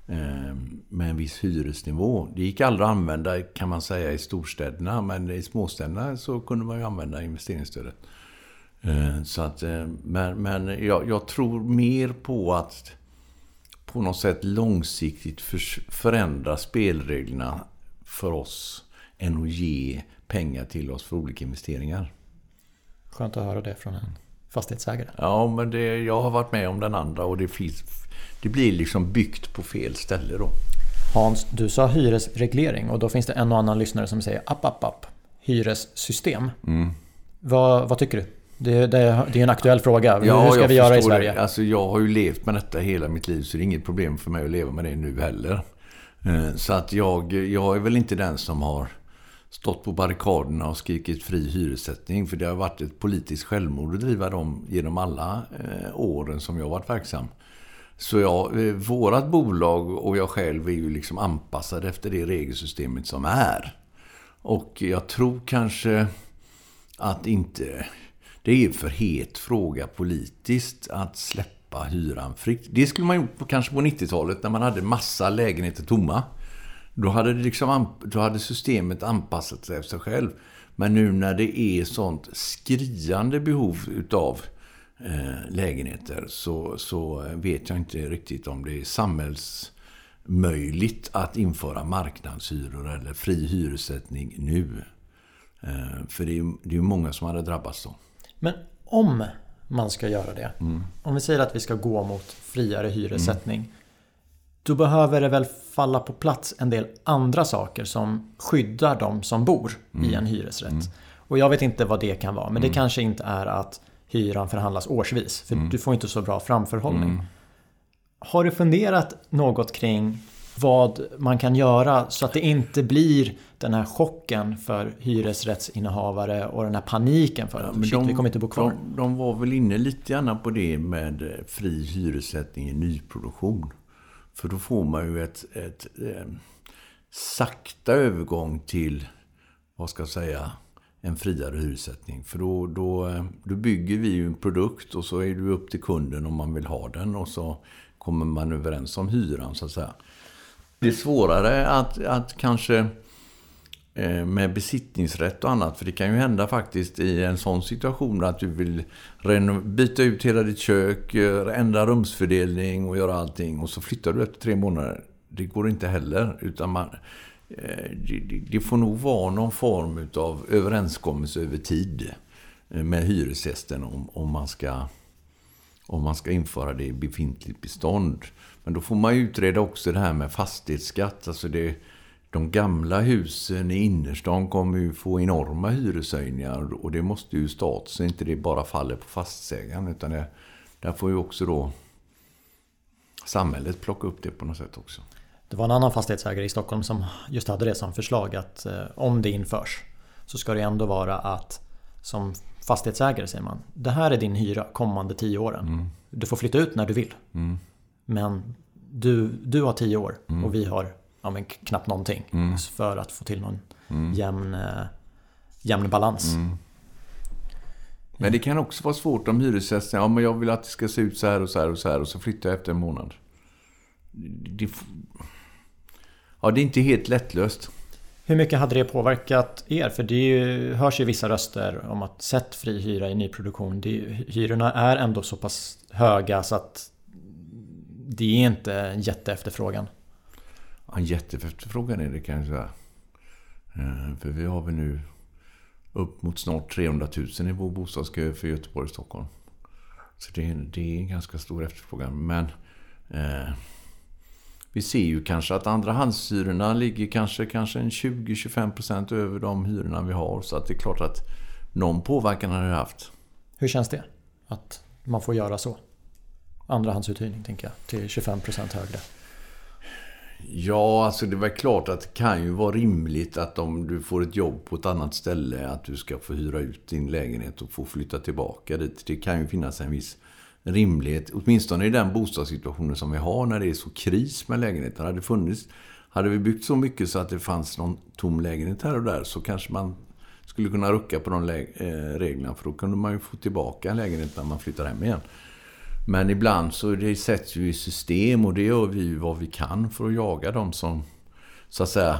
S2: eh, med en viss hyresnivå. Det gick aldrig att använda kan man säga i storstäderna men i småstäderna så kunde man ju använda investeringsstödet. Eh, så att, eh, men men jag, jag, tror mer på att på något sätt långsiktigt för, förändra spelreglerna för oss än att ge pengar till oss för olika investeringar.
S1: Skönt att höra det från en fastighetsägare.
S2: Ja, men det, jag har varit med om den andra och det, finns, det blir liksom byggt på fel ställe då.
S1: Hans, du sa hyresreglering och då finns det en och annan lyssnare som säger app, app, app. Hyressystem. Mm. Vad, vad tycker du? Det, det, det är en aktuell fråga. Ja, Hur ska vi göra i Sverige?
S2: Det. Alltså, jag har ju levt med detta hela mitt liv så det är inget problem för mig att leva med det nu heller. Eh, så att jag, jag är väl inte den som har stått på barrikaderna och skrikit fri hyressättning. För det har varit ett politiskt självmord att driva dem genom alla eh, åren som jag har varit verksam. Så ja, eh, vårat bolag och jag själv är ju liksom anpassade efter det regelsystemet som är. Och jag tror kanske att inte det är en för het fråga politiskt att släppa hyran fritt. Det skulle man gjort på, kanske på 90-talet när man hade massa lägenheter tomma. Då hade, det liksom, då hade systemet anpassat sig efter sig själv. Men nu när det är sånt skriande behov utav eh, lägenheter så, så vet jag inte riktigt om det är samhällsmöjligt att införa marknadshyror eller fri hyressättning nu. Eh, för det är ju många som hade drabbats då.
S1: Men om man ska göra det. Mm. Om vi säger att vi ska gå mot friare hyressättning. Mm. Då behöver det väl falla på plats en del andra saker som skyddar de som bor mm. i en hyresrätt. Mm. Och jag vet inte vad det kan vara. Men det kanske inte är att hyran förhandlas årsvis. För mm. du får inte så bra framförhållning. Har du funderat något kring vad man kan göra så att det inte blir den här chocken för hyresrättsinnehavare och den här paniken för att ja, vi kommer inte bo kvar.
S2: De, de, var väl inne lite grann på det med fri hyressättning i nyproduktion. För då får man ju ett, ett, ett eh, sakta övergång till, vad ska jag säga, en friare hyressättning. För då, då, eh, då bygger vi ju en produkt och så är det upp till kunden om man vill ha den. Och så kommer man överens om hyran så att säga. Det är svårare att, att kanske eh, med besittningsrätt och annat. För det kan ju hända faktiskt i en sån situation att du vill byta ut hela ditt kök, eh, ändra rumsfördelning och göra allting. Och så flyttar du efter tre månader. Det går inte heller. Utan man, eh, det får nog vara någon form av överenskommelse över tid med hyresgästen om, om, man ska, om man ska införa det i befintligt bestånd. Men då får man utreda också det här med fastighetsskatt. Alltså det, de gamla husen i innerstan kommer ju få enorma hyreshöjningar och det måste ju stat så inte det bara faller på fastighetsägaren utan det, där får ju också då samhället plocka upp det på något sätt också.
S1: Det var en annan fastighetsägare i Stockholm som just hade det som förslag att eh, om det införs så ska det ändå vara att som fastighetsägare säger man Det här är din hyra kommande tio åren. Mm. Du får flytta ut när du vill. Mm. Men du, du har tio år mm. och vi har ja, men knappt någonting. Mm. För att få till någon mm. jämn, äh, jämn balans. Mm.
S2: Men det kan också vara svårt om hyresgästen, ja men jag vill att det ska se ut så här och så här och så här och så flyttar jag efter en månad. Det, ja, det är inte helt lättlöst.
S1: Hur mycket hade det påverkat er? För det ju, hörs ju vissa röster om att sätt fri hyra i nyproduktion. Det, hyrorna är ändå så pass höga så att det är inte jätteefterfrågan.
S2: Ja, jätteefterfrågan är det kan jag säga. Eh, för vi har väl nu upp mot snart 300 000 i vår bostadskö för Göteborg och Stockholm. Så det, det är en ganska stor efterfrågan. Men eh, vi ser ju kanske att andrahandshyrorna ligger kanske, kanske en 20-25% över de hyrorna vi har. Så att det är klart att någon påverkan har det haft.
S1: Hur känns det? Att man får göra så? Andrahandsuthyrning tänker jag, till 25% högre.
S2: Ja, alltså det var klart att det kan ju vara rimligt att om du får ett jobb på ett annat ställe att du ska få hyra ut din lägenhet och få flytta tillbaka dit. Det kan ju finnas en viss rimlighet, åtminstone i den bostadssituationen som vi har när det är så kris med lägenheter. Hade, funnits, hade vi byggt så mycket så att det fanns någon tom lägenhet här och där så kanske man skulle kunna rucka på de eh, reglerna för då kunde man ju få tillbaka en lägenhet när man flyttar hem igen. Men ibland så det sätts ju i system och det gör vi ju vad vi kan för att jaga dem som så att säga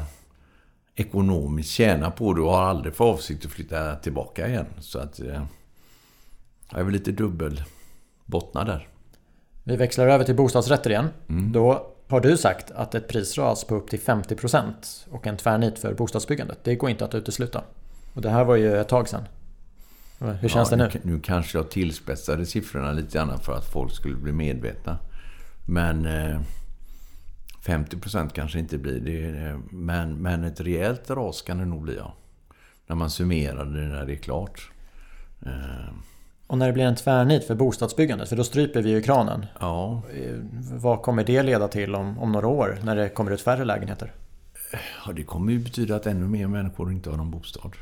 S2: ekonomiskt tjänar på det och har aldrig för avsikt att flytta tillbaka igen. Så att eh, jag är väl lite dubbelbottnad där.
S1: Vi växlar över till bostadsrätter igen. Mm. Då har du sagt att ett prisras på upp till 50% och en tvärnit för bostadsbyggandet, det går inte att utesluta. Och det här var ju ett tag sedan. Hur känns ja, det nu?
S2: Nu kanske jag tillspetsade siffrorna lite grann för att folk skulle bli medvetna. Men eh, 50% kanske inte blir det. Men, men ett rejält ras kan det nog bli, ja. När man summerar det när det är klart.
S1: Eh. Och när det blir en tvärnit för bostadsbyggandet, för då stryper vi ju kranen.
S2: Ja.
S1: Eh, vad kommer det leda till om, om några år, när det kommer ut färre lägenheter?
S2: Ja, det kommer ju betyda att ännu mer människor inte har någon bostad.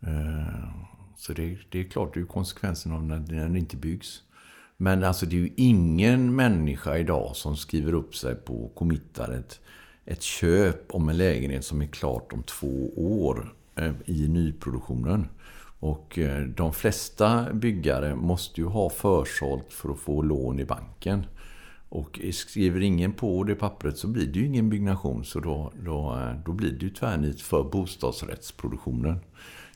S2: Eh, så det, det är klart, det är konsekvensen av när, när den inte byggs. Men alltså det är ju ingen människa idag som skriver upp sig på och committar ett, ett köp om en lägenhet som är klart om två år eh, i nyproduktionen. Och eh, de flesta byggare måste ju ha försålt för att få lån i banken. Och skriver ingen på det pappret så blir det ju ingen byggnation. Så då, då, eh, då blir det ju tvärnit för bostadsrättsproduktionen.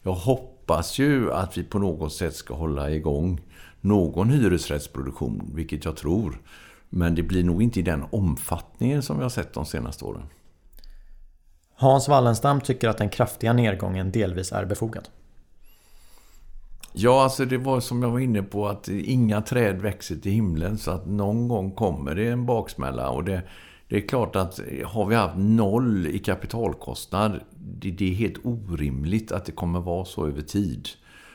S2: Jag hoppas ju att vi på något sätt ska hålla igång någon hyresrättsproduktion, vilket jag tror. Men det blir nog inte i den omfattningen som vi har sett de senaste åren.
S1: Hans Wallenstam tycker att den kraftiga nedgången delvis är befogad.
S2: Ja, alltså det var som jag var inne på att inga träd växer till himlen så att någon gång kommer det en baksmälla. Och det, det är klart att har vi haft noll i kapitalkostnad, det, det är helt orimligt att det kommer vara så över tid.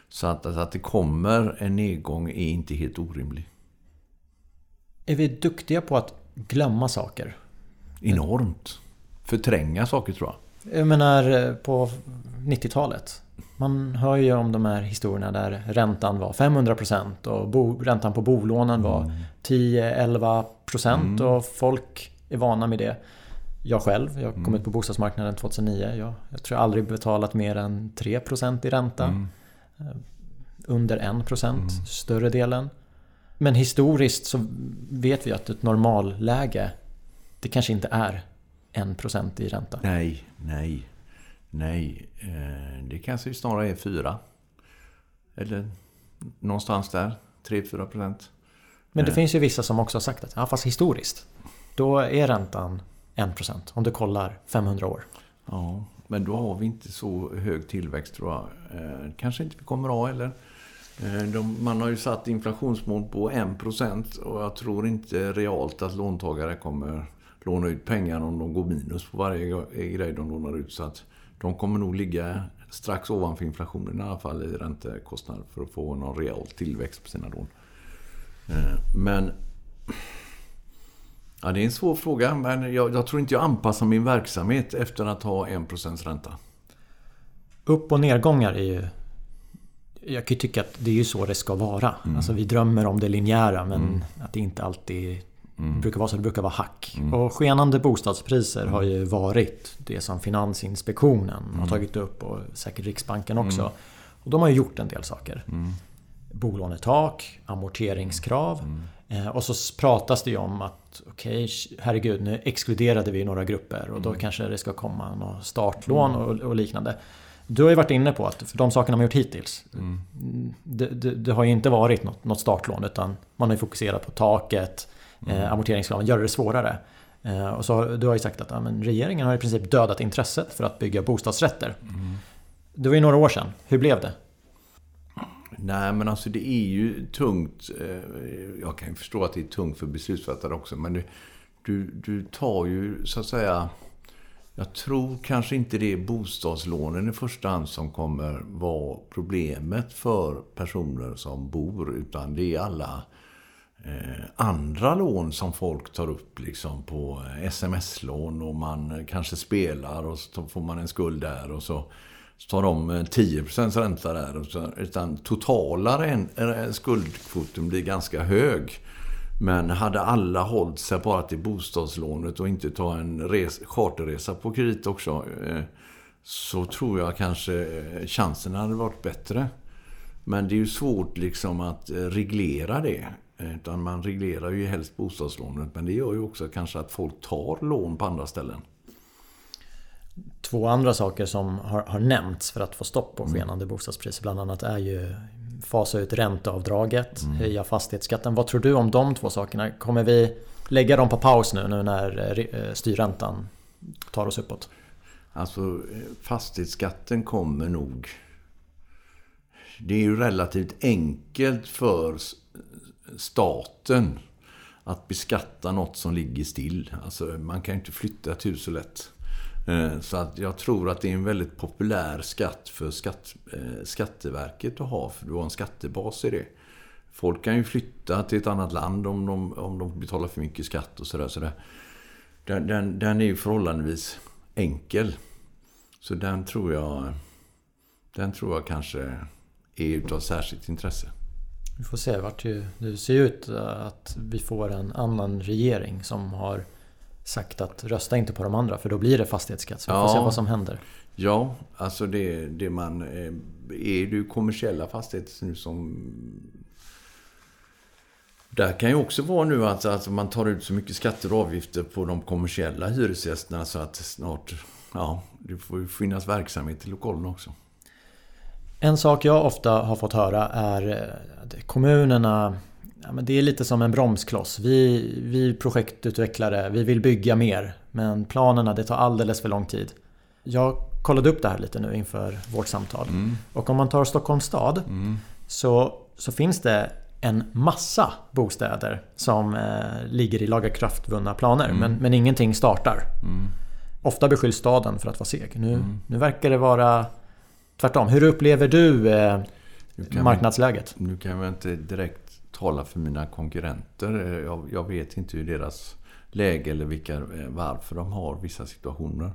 S2: Så att, att det kommer en nedgång är inte helt orimligt.
S1: Är vi duktiga på att glömma saker?
S2: enormt. Förtränga saker tror jag.
S1: Jag menar eh, på 90-talet. Man hör ju om de här historierna där räntan var 500% och bo, räntan på bolånen var
S2: Mm.
S1: 10-11% och folk är vana med det. Jag själv, jag kom ut på bostadsmarknaden 2009. Jag, jag tror jag aldrig betalat mer än 3% i ränta.
S2: Mm.
S1: Under 1% större delen. Men historiskt så vet vi att ett normalläge det kanske inte är 1% i ränta.
S2: Nej, nej, nej. Eh, Det kanske snarare är fyra. Eller någonstans där. 3-4 procent.
S1: Men det
S2: Nej.
S1: finns ju vissa som också har sagt att ja, fast historiskt då är räntan 1% om du kollar 500 år.
S2: Ja, men då har vi inte så hög tillväxt tror jag. Eh, kanske inte vi kommer ha heller. Eh, de, man har ju satt inflationsmål på 1% och jag tror inte realt att låntagare kommer låna ut pengar om de går minus på varje eh, grej de lånar ut. Så att de kommer nog ligga strax ovanför inflationen i alla fall i räntekostnader för att få någon real tillväxt på sina lån. Eh, Men Ja, det är en svår fråga, men jag, jag tror inte jag anpassar min verksamhet efter att ha 1% ränta.
S1: Upp och nedgångar är ju... Jag kan ju tycka att det är ju så det ska vara. Alltså vi drömmer om det linjära men att det inte alltid brukar vara så. Det brukar vara hack. Och skenande bostadspriser har ju varit det som Finansinspektionen har tagit upp och säkert Riksbanken också. Och de har ju gjort en del saker. Bolånetak, amorteringskrav. Eh, Och så pratas det ju om att okej, herregud, nu exkluderade vi några grupper och då kanske det ska komma några startlån och, och liknande. Du har ju varit inne på att för de sakerna man gjort hittills. Det, det, det har ju inte varit något, något startlån utan man har ju fokuserat på taket, eh, amorteringskraven, göra det svårare. Eh, och så har, du har ju sagt att ja, regeringen har i princip dödat intresset för att bygga bostadsrätter. Det var ju några år sedan. Hur blev det?
S2: Nej, men alltså det är ju tungt. Eh, jag kan ju förstå att det är tungt för beslutsfattare också. Men du, du, du tar ju så att säga... Jag tror kanske inte det är bostadslånen i första hand som kommer vara problemet för personer som bor. Utan det är alla eh, andra lån som folk tar upp liksom på sms-lån och man kanske spelar och så får man en skuld där och så så tar de eh, 10% ränta där. Utan totala skuldkvoten blir ganska hög. Men hade alla hållit sig bara till bostadslånet och inte ta en res, charterresa på kredit också. Eh, så tror jag kanske eh, chansen hade varit bättre. Men det är ju svårt liksom att reglera det. Utan man reglerar ju helst bostadslånet. Men det gör ju också kanske att folk tar lån på andra ställen.
S1: Två andra saker som har, har nämnts för att få stopp på skenande bostadspriser bland annat är ju fasa ut ränteavdraget, höja fastighetsskatten. Vad tror du om de två sakerna? Kommer vi lägga dem på paus nu, nu när eh, styrräntan tar oss uppåt?
S2: Alltså eh, fastighetsskatten kommer nog... Det är ju relativt enkelt för staten att beskatta något som ligger still. Alltså man kan ju inte flytta ett hus så lätt. Eh, så att jag tror att det är en väldigt populär skatt för skatt, eh, Skatteverket att ha. För du har en skattebas i det. Folk kan ju flytta till ett annat land om de, om de betalar för mycket skatt och sådär. sådär. Den, den, den är ju förhållandevis enkel. Så den tror jag Den tror jag kanske är utav särskilt intresse.
S1: Vi får se vart det ser ut att vi får en annan regering som har sagt att rösta inte på de andra för då blir det fastighetsskatt. Så vi får
S2: Ja.
S1: se vad som händer.
S2: Ja, alltså det, det man... eh, Är du kommersiella fastigheter nu som... Där kan ju också vara nu att alltså man tar ut så mycket skatter och avgifter på de kommersiella hyresgästerna så att snart... Ja, det får ju finnas verksamhet i lokalen också.
S1: En sak jag ofta har fått höra är att kommunerna ja, men Det är lite som en bromskloss. Vi, vi projektutvecklare, vi vill bygga mer. Men planerna, det tar alldeles för lång tid. Jag kollade upp det här lite nu inför vårt samtal. Och om man tar Stockholms stad så, så finns det en massa bostäder som eh, ligger i lagakraftvunna planer. Men, men ingenting startar. Ofta beskylls staden för att vara seg. Nu, nu verkar det vara tvärtom. Hur upplever du eh, marknadsläget?
S2: Nu kan jag inte direkt tala för mina konkurrenter. Jag, jag vet inte hur deras läge eller vilka, eh, varför de har vissa situationer.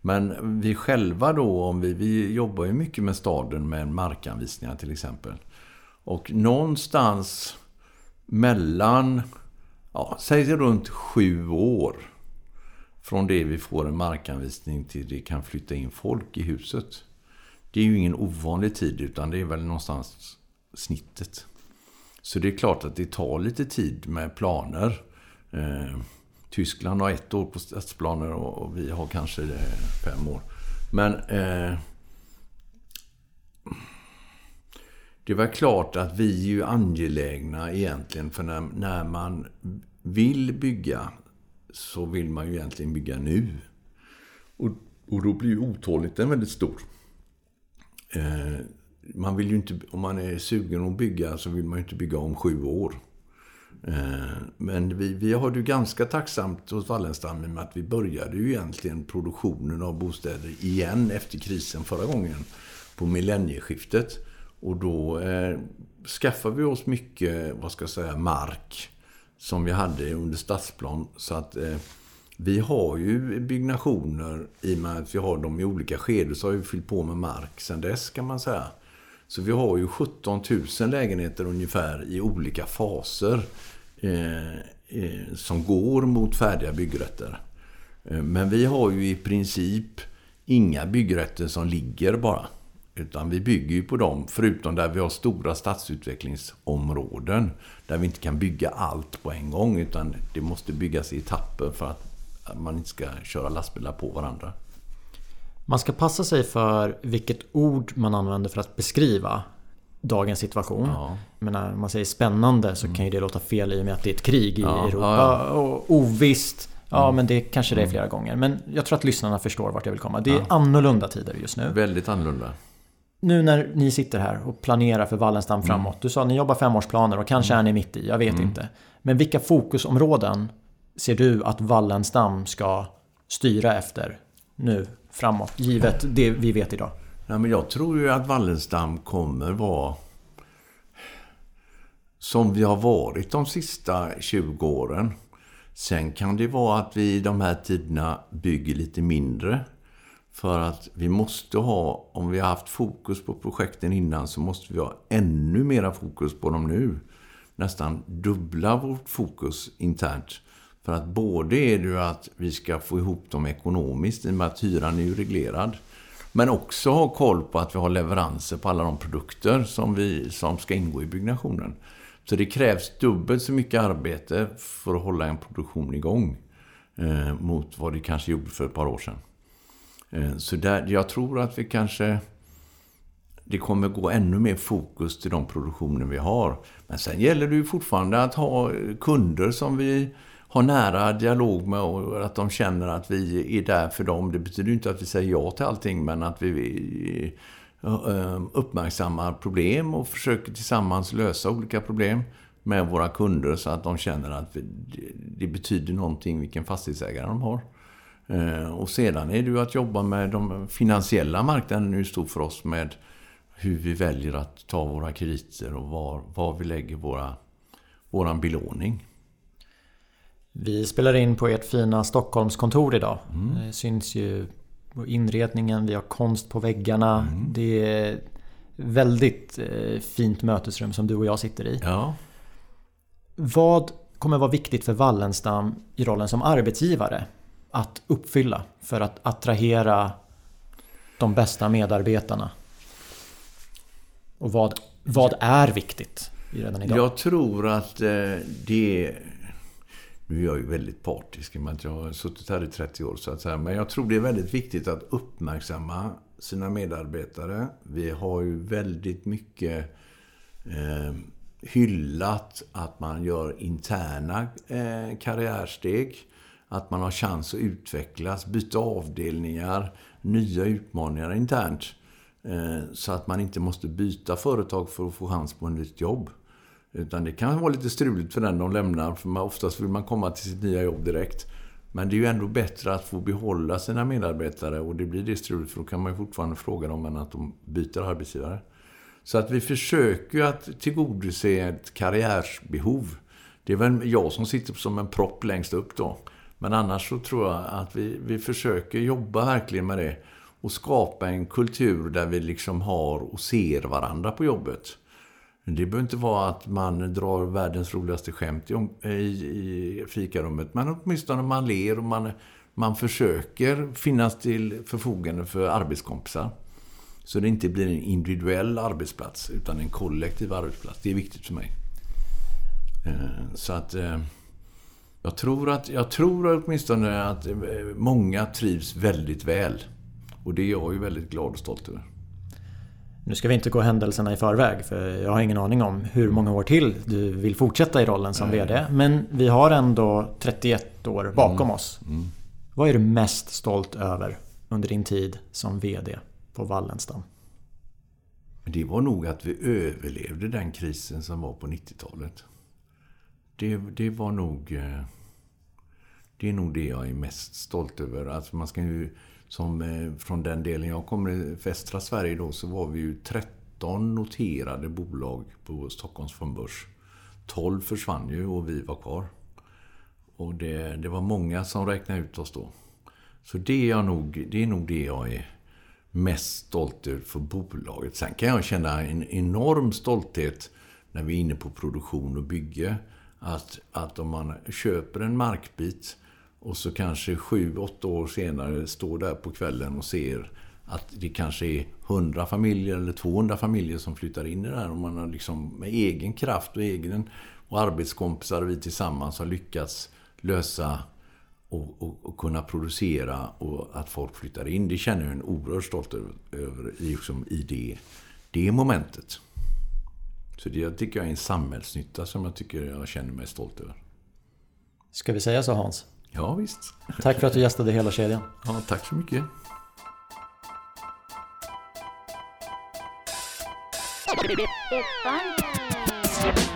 S2: Men vi själva då, om vi, vi jobbar ju mycket med staden med markanvisningar till exempel. Och någonstans mellan, ja, säg runt sju år från det vi får en markanvisning till det kan flytta in folk i huset. Det är ju ingen ovanlig tid utan det är väl någonstans snittet. Så det är klart att det tar lite tid med planer. Eh, Tyskland har ett år på stadsplaner och vi har kanske eh, fem år. Men eh, det var klart att vi är ju angelägna egentligen för när, när man vill bygga så vill man ju egentligen bygga nu. Och, och då blir ju otåligheten väldigt stor. Eh, man vill ju inte, om man är sugen att bygga så vill man ju inte bygga om sju år. Eh, men vi, vi har det ju ganska tacksamt hos Wallenstam med att vi började ju egentligen produktionen av bostäder igen efter krisen förra gången. På millennieskiftet. Och då eh, skaffade vi oss mycket, vad ska jag säga, mark som vi hade under stadsplan. Så att eh, vi har ju byggnationer i och med att vi har dem i olika skeden så har vi fyllt på med mark sen dess kan man säga. Så vi har ju 17 000 lägenheter ungefär i olika faser eh, eh, som går mot färdiga byggrätter. Eh, men vi har ju i princip inga byggrätter som ligger bara. Utan vi bygger ju på dem, förutom där vi har stora stadsutvecklingsområden. Där vi inte kan bygga allt på en gång, utan det måste byggas i etapper för att man inte ska köra lastbilar på varandra.
S1: Man ska passa sig för vilket ord man använder för att beskriva dagens situation. Ja. Men när man säger spännande så mm. kan ju det låta fel i och med att det är ett krig i ja, Europa. Ja, och ovisst. Ja, mm. men det kanske det är mm. flera gånger. Men jag tror att lyssnarna förstår vart jag vill komma. Det är annorlunda tider just nu.
S2: Väldigt annorlunda.
S1: Nu när ni sitter här och planerar för Wallenstam mm. framåt. Du sa att ni jobbar femårsplaner och kanske mm. är ni mitt i. Jag vet mm. inte. Men vilka fokusområden ser du att Wallenstam ska styra efter nu framåt? Givet det vi vet idag.
S2: Ja, men jag tror ju att Wallenstam kommer vara som vi har varit de sista 20 åren. Sen kan det vara att vi i de här tiderna bygger lite mindre. För att vi måste ha, om vi har haft fokus på projekten innan så måste vi ha ännu mera fokus på dem nu. Nästan dubbla vårt fokus internt. För att både är det ju att vi ska få ihop dem ekonomiskt i och med att hyran är ju reglerad. Men också ha koll på att vi har leveranser på alla de produkter som, vi, som ska ingå i byggnationen. Så det krävs dubbelt så mycket arbete för att hålla en produktion igång. Eh, mot vad det kanske gjorde för ett par år sedan. Eh, så där, jag tror att vi kanske... Det kommer gå ännu mer fokus till de produktioner vi har. Men sen gäller det ju fortfarande att ha kunder som vi har nära dialog med och att de känner att vi är där för dem. Det betyder inte att vi säger ja till allting, men att vi eh, uppmärksammar problem och försöker tillsammans lösa olika problem med våra kunder så att de känner att det betyder någonting vilken fastighetsägare de har. Eh, och sedan är det ju att jobba med de finansiella marknaden nu stor för oss med hur vi väljer att ta våra krediter och var, var vi lägger våra, våran belåning.
S1: Vi spelar in på ert fina Stockholmskontor idag. Mm. Det syns ju på inredningen, vi har konst på väggarna. Mm. Det är väldigt eh, fint mötesrum som du och jag sitter i.
S2: Ja.
S1: Vad kommer vara viktigt för Wallenstam i rollen som arbetsgivare att uppfylla för att attrahera de bästa medarbetarna? Och vad, vad är viktigt redan idag?
S2: Jag tror att eh, det nu är jag ju väldigt partisk i och med att jag har suttit här i 30 år så att säga. Men jag tror det är väldigt viktigt att uppmärksamma sina medarbetare. Vi har ju väldigt mycket eh, hyllat att man gör interna eh, karriärsteg. Att man har chans att utvecklas, byta avdelningar, nya utmaningar internt. Eh, så att man inte måste byta företag för att få chans på ett nytt jobb. Utan det kan vara lite struligt för den de lämnar. För man, oftast vill man komma till sitt nya jobb direkt. Men det är ju ändå bättre att få behålla sina medarbetare. Och det blir det struligt för då kan man ju fortfarande fråga dem än att de byter arbetsgivare. Så att vi försöker att tillgodose ett karriärsbehov. Det är väl jag som sitter som en propp längst upp då. Men annars så tror jag att vi, vi försöker jobba verkligen med det. Och skapa en kultur där vi liksom har och ser varandra på jobbet. Det behöver inte vara att man drar världens roligaste skämt i, i, i fikarummet. Men åtminstone man ler och man, man försöker finnas till förfogande för arbetskompisar. Så det inte blir en individuell arbetsplats utan en kollektiv arbetsplats. Det är viktigt för mig. Eh, så att eh, jag tror att, jag tror åtminstone att eh, många trivs väldigt väl. Och det är jag ju väldigt glad och stolt över.
S1: Nu ska vi inte gå händelserna i förväg för jag har ingen aning om hur många år till du vill fortsätta i rollen som. VD. Men vi har ändå 31 år bakom mm. oss. Mm. Vad är du mest stolt över under din tid som VD på Wallenstam?
S2: Det var nog att vi överlevde den krisen som var på 90-talet. Det, det var nog... Eh, det är nog det jag är mest stolt över. Alltså man ska ju som eh, från den delen jag kommer i västra Sverige då så var vi ju 13 noterade bolag på Stockholms fondbörs. 12 försvann ju och vi var kvar. Och det, det var många som räknade ut oss då. Så det är, jag nog, det är nog det jag är mest stolt över för bolaget. Sen kan jag känna en enorm stolthet när vi är inne på produktion och bygge. Att, att om man köper en markbit och så kanske sju, åtta år senare står där på kvällen och ser att det kanske är 100 familjer eller 200 familjer som flyttar in i det här. Och man har liksom med egen kraft och egen och arbetskompisar vi tillsammans har lyckats lösa och, och, och, kunna producera och att folk flyttar in. Det känner jag en oerhört stolt över, liksom i det, det momentet. Så det tycker jag är en samhällsnytta som jag tycker jag känner mig stolt över.
S1: Ska vi säga så Hans?
S2: Ja, visst.
S1: Tack för att du gästade hela kedjan.
S2: Ja, tack så mycket. It's fun.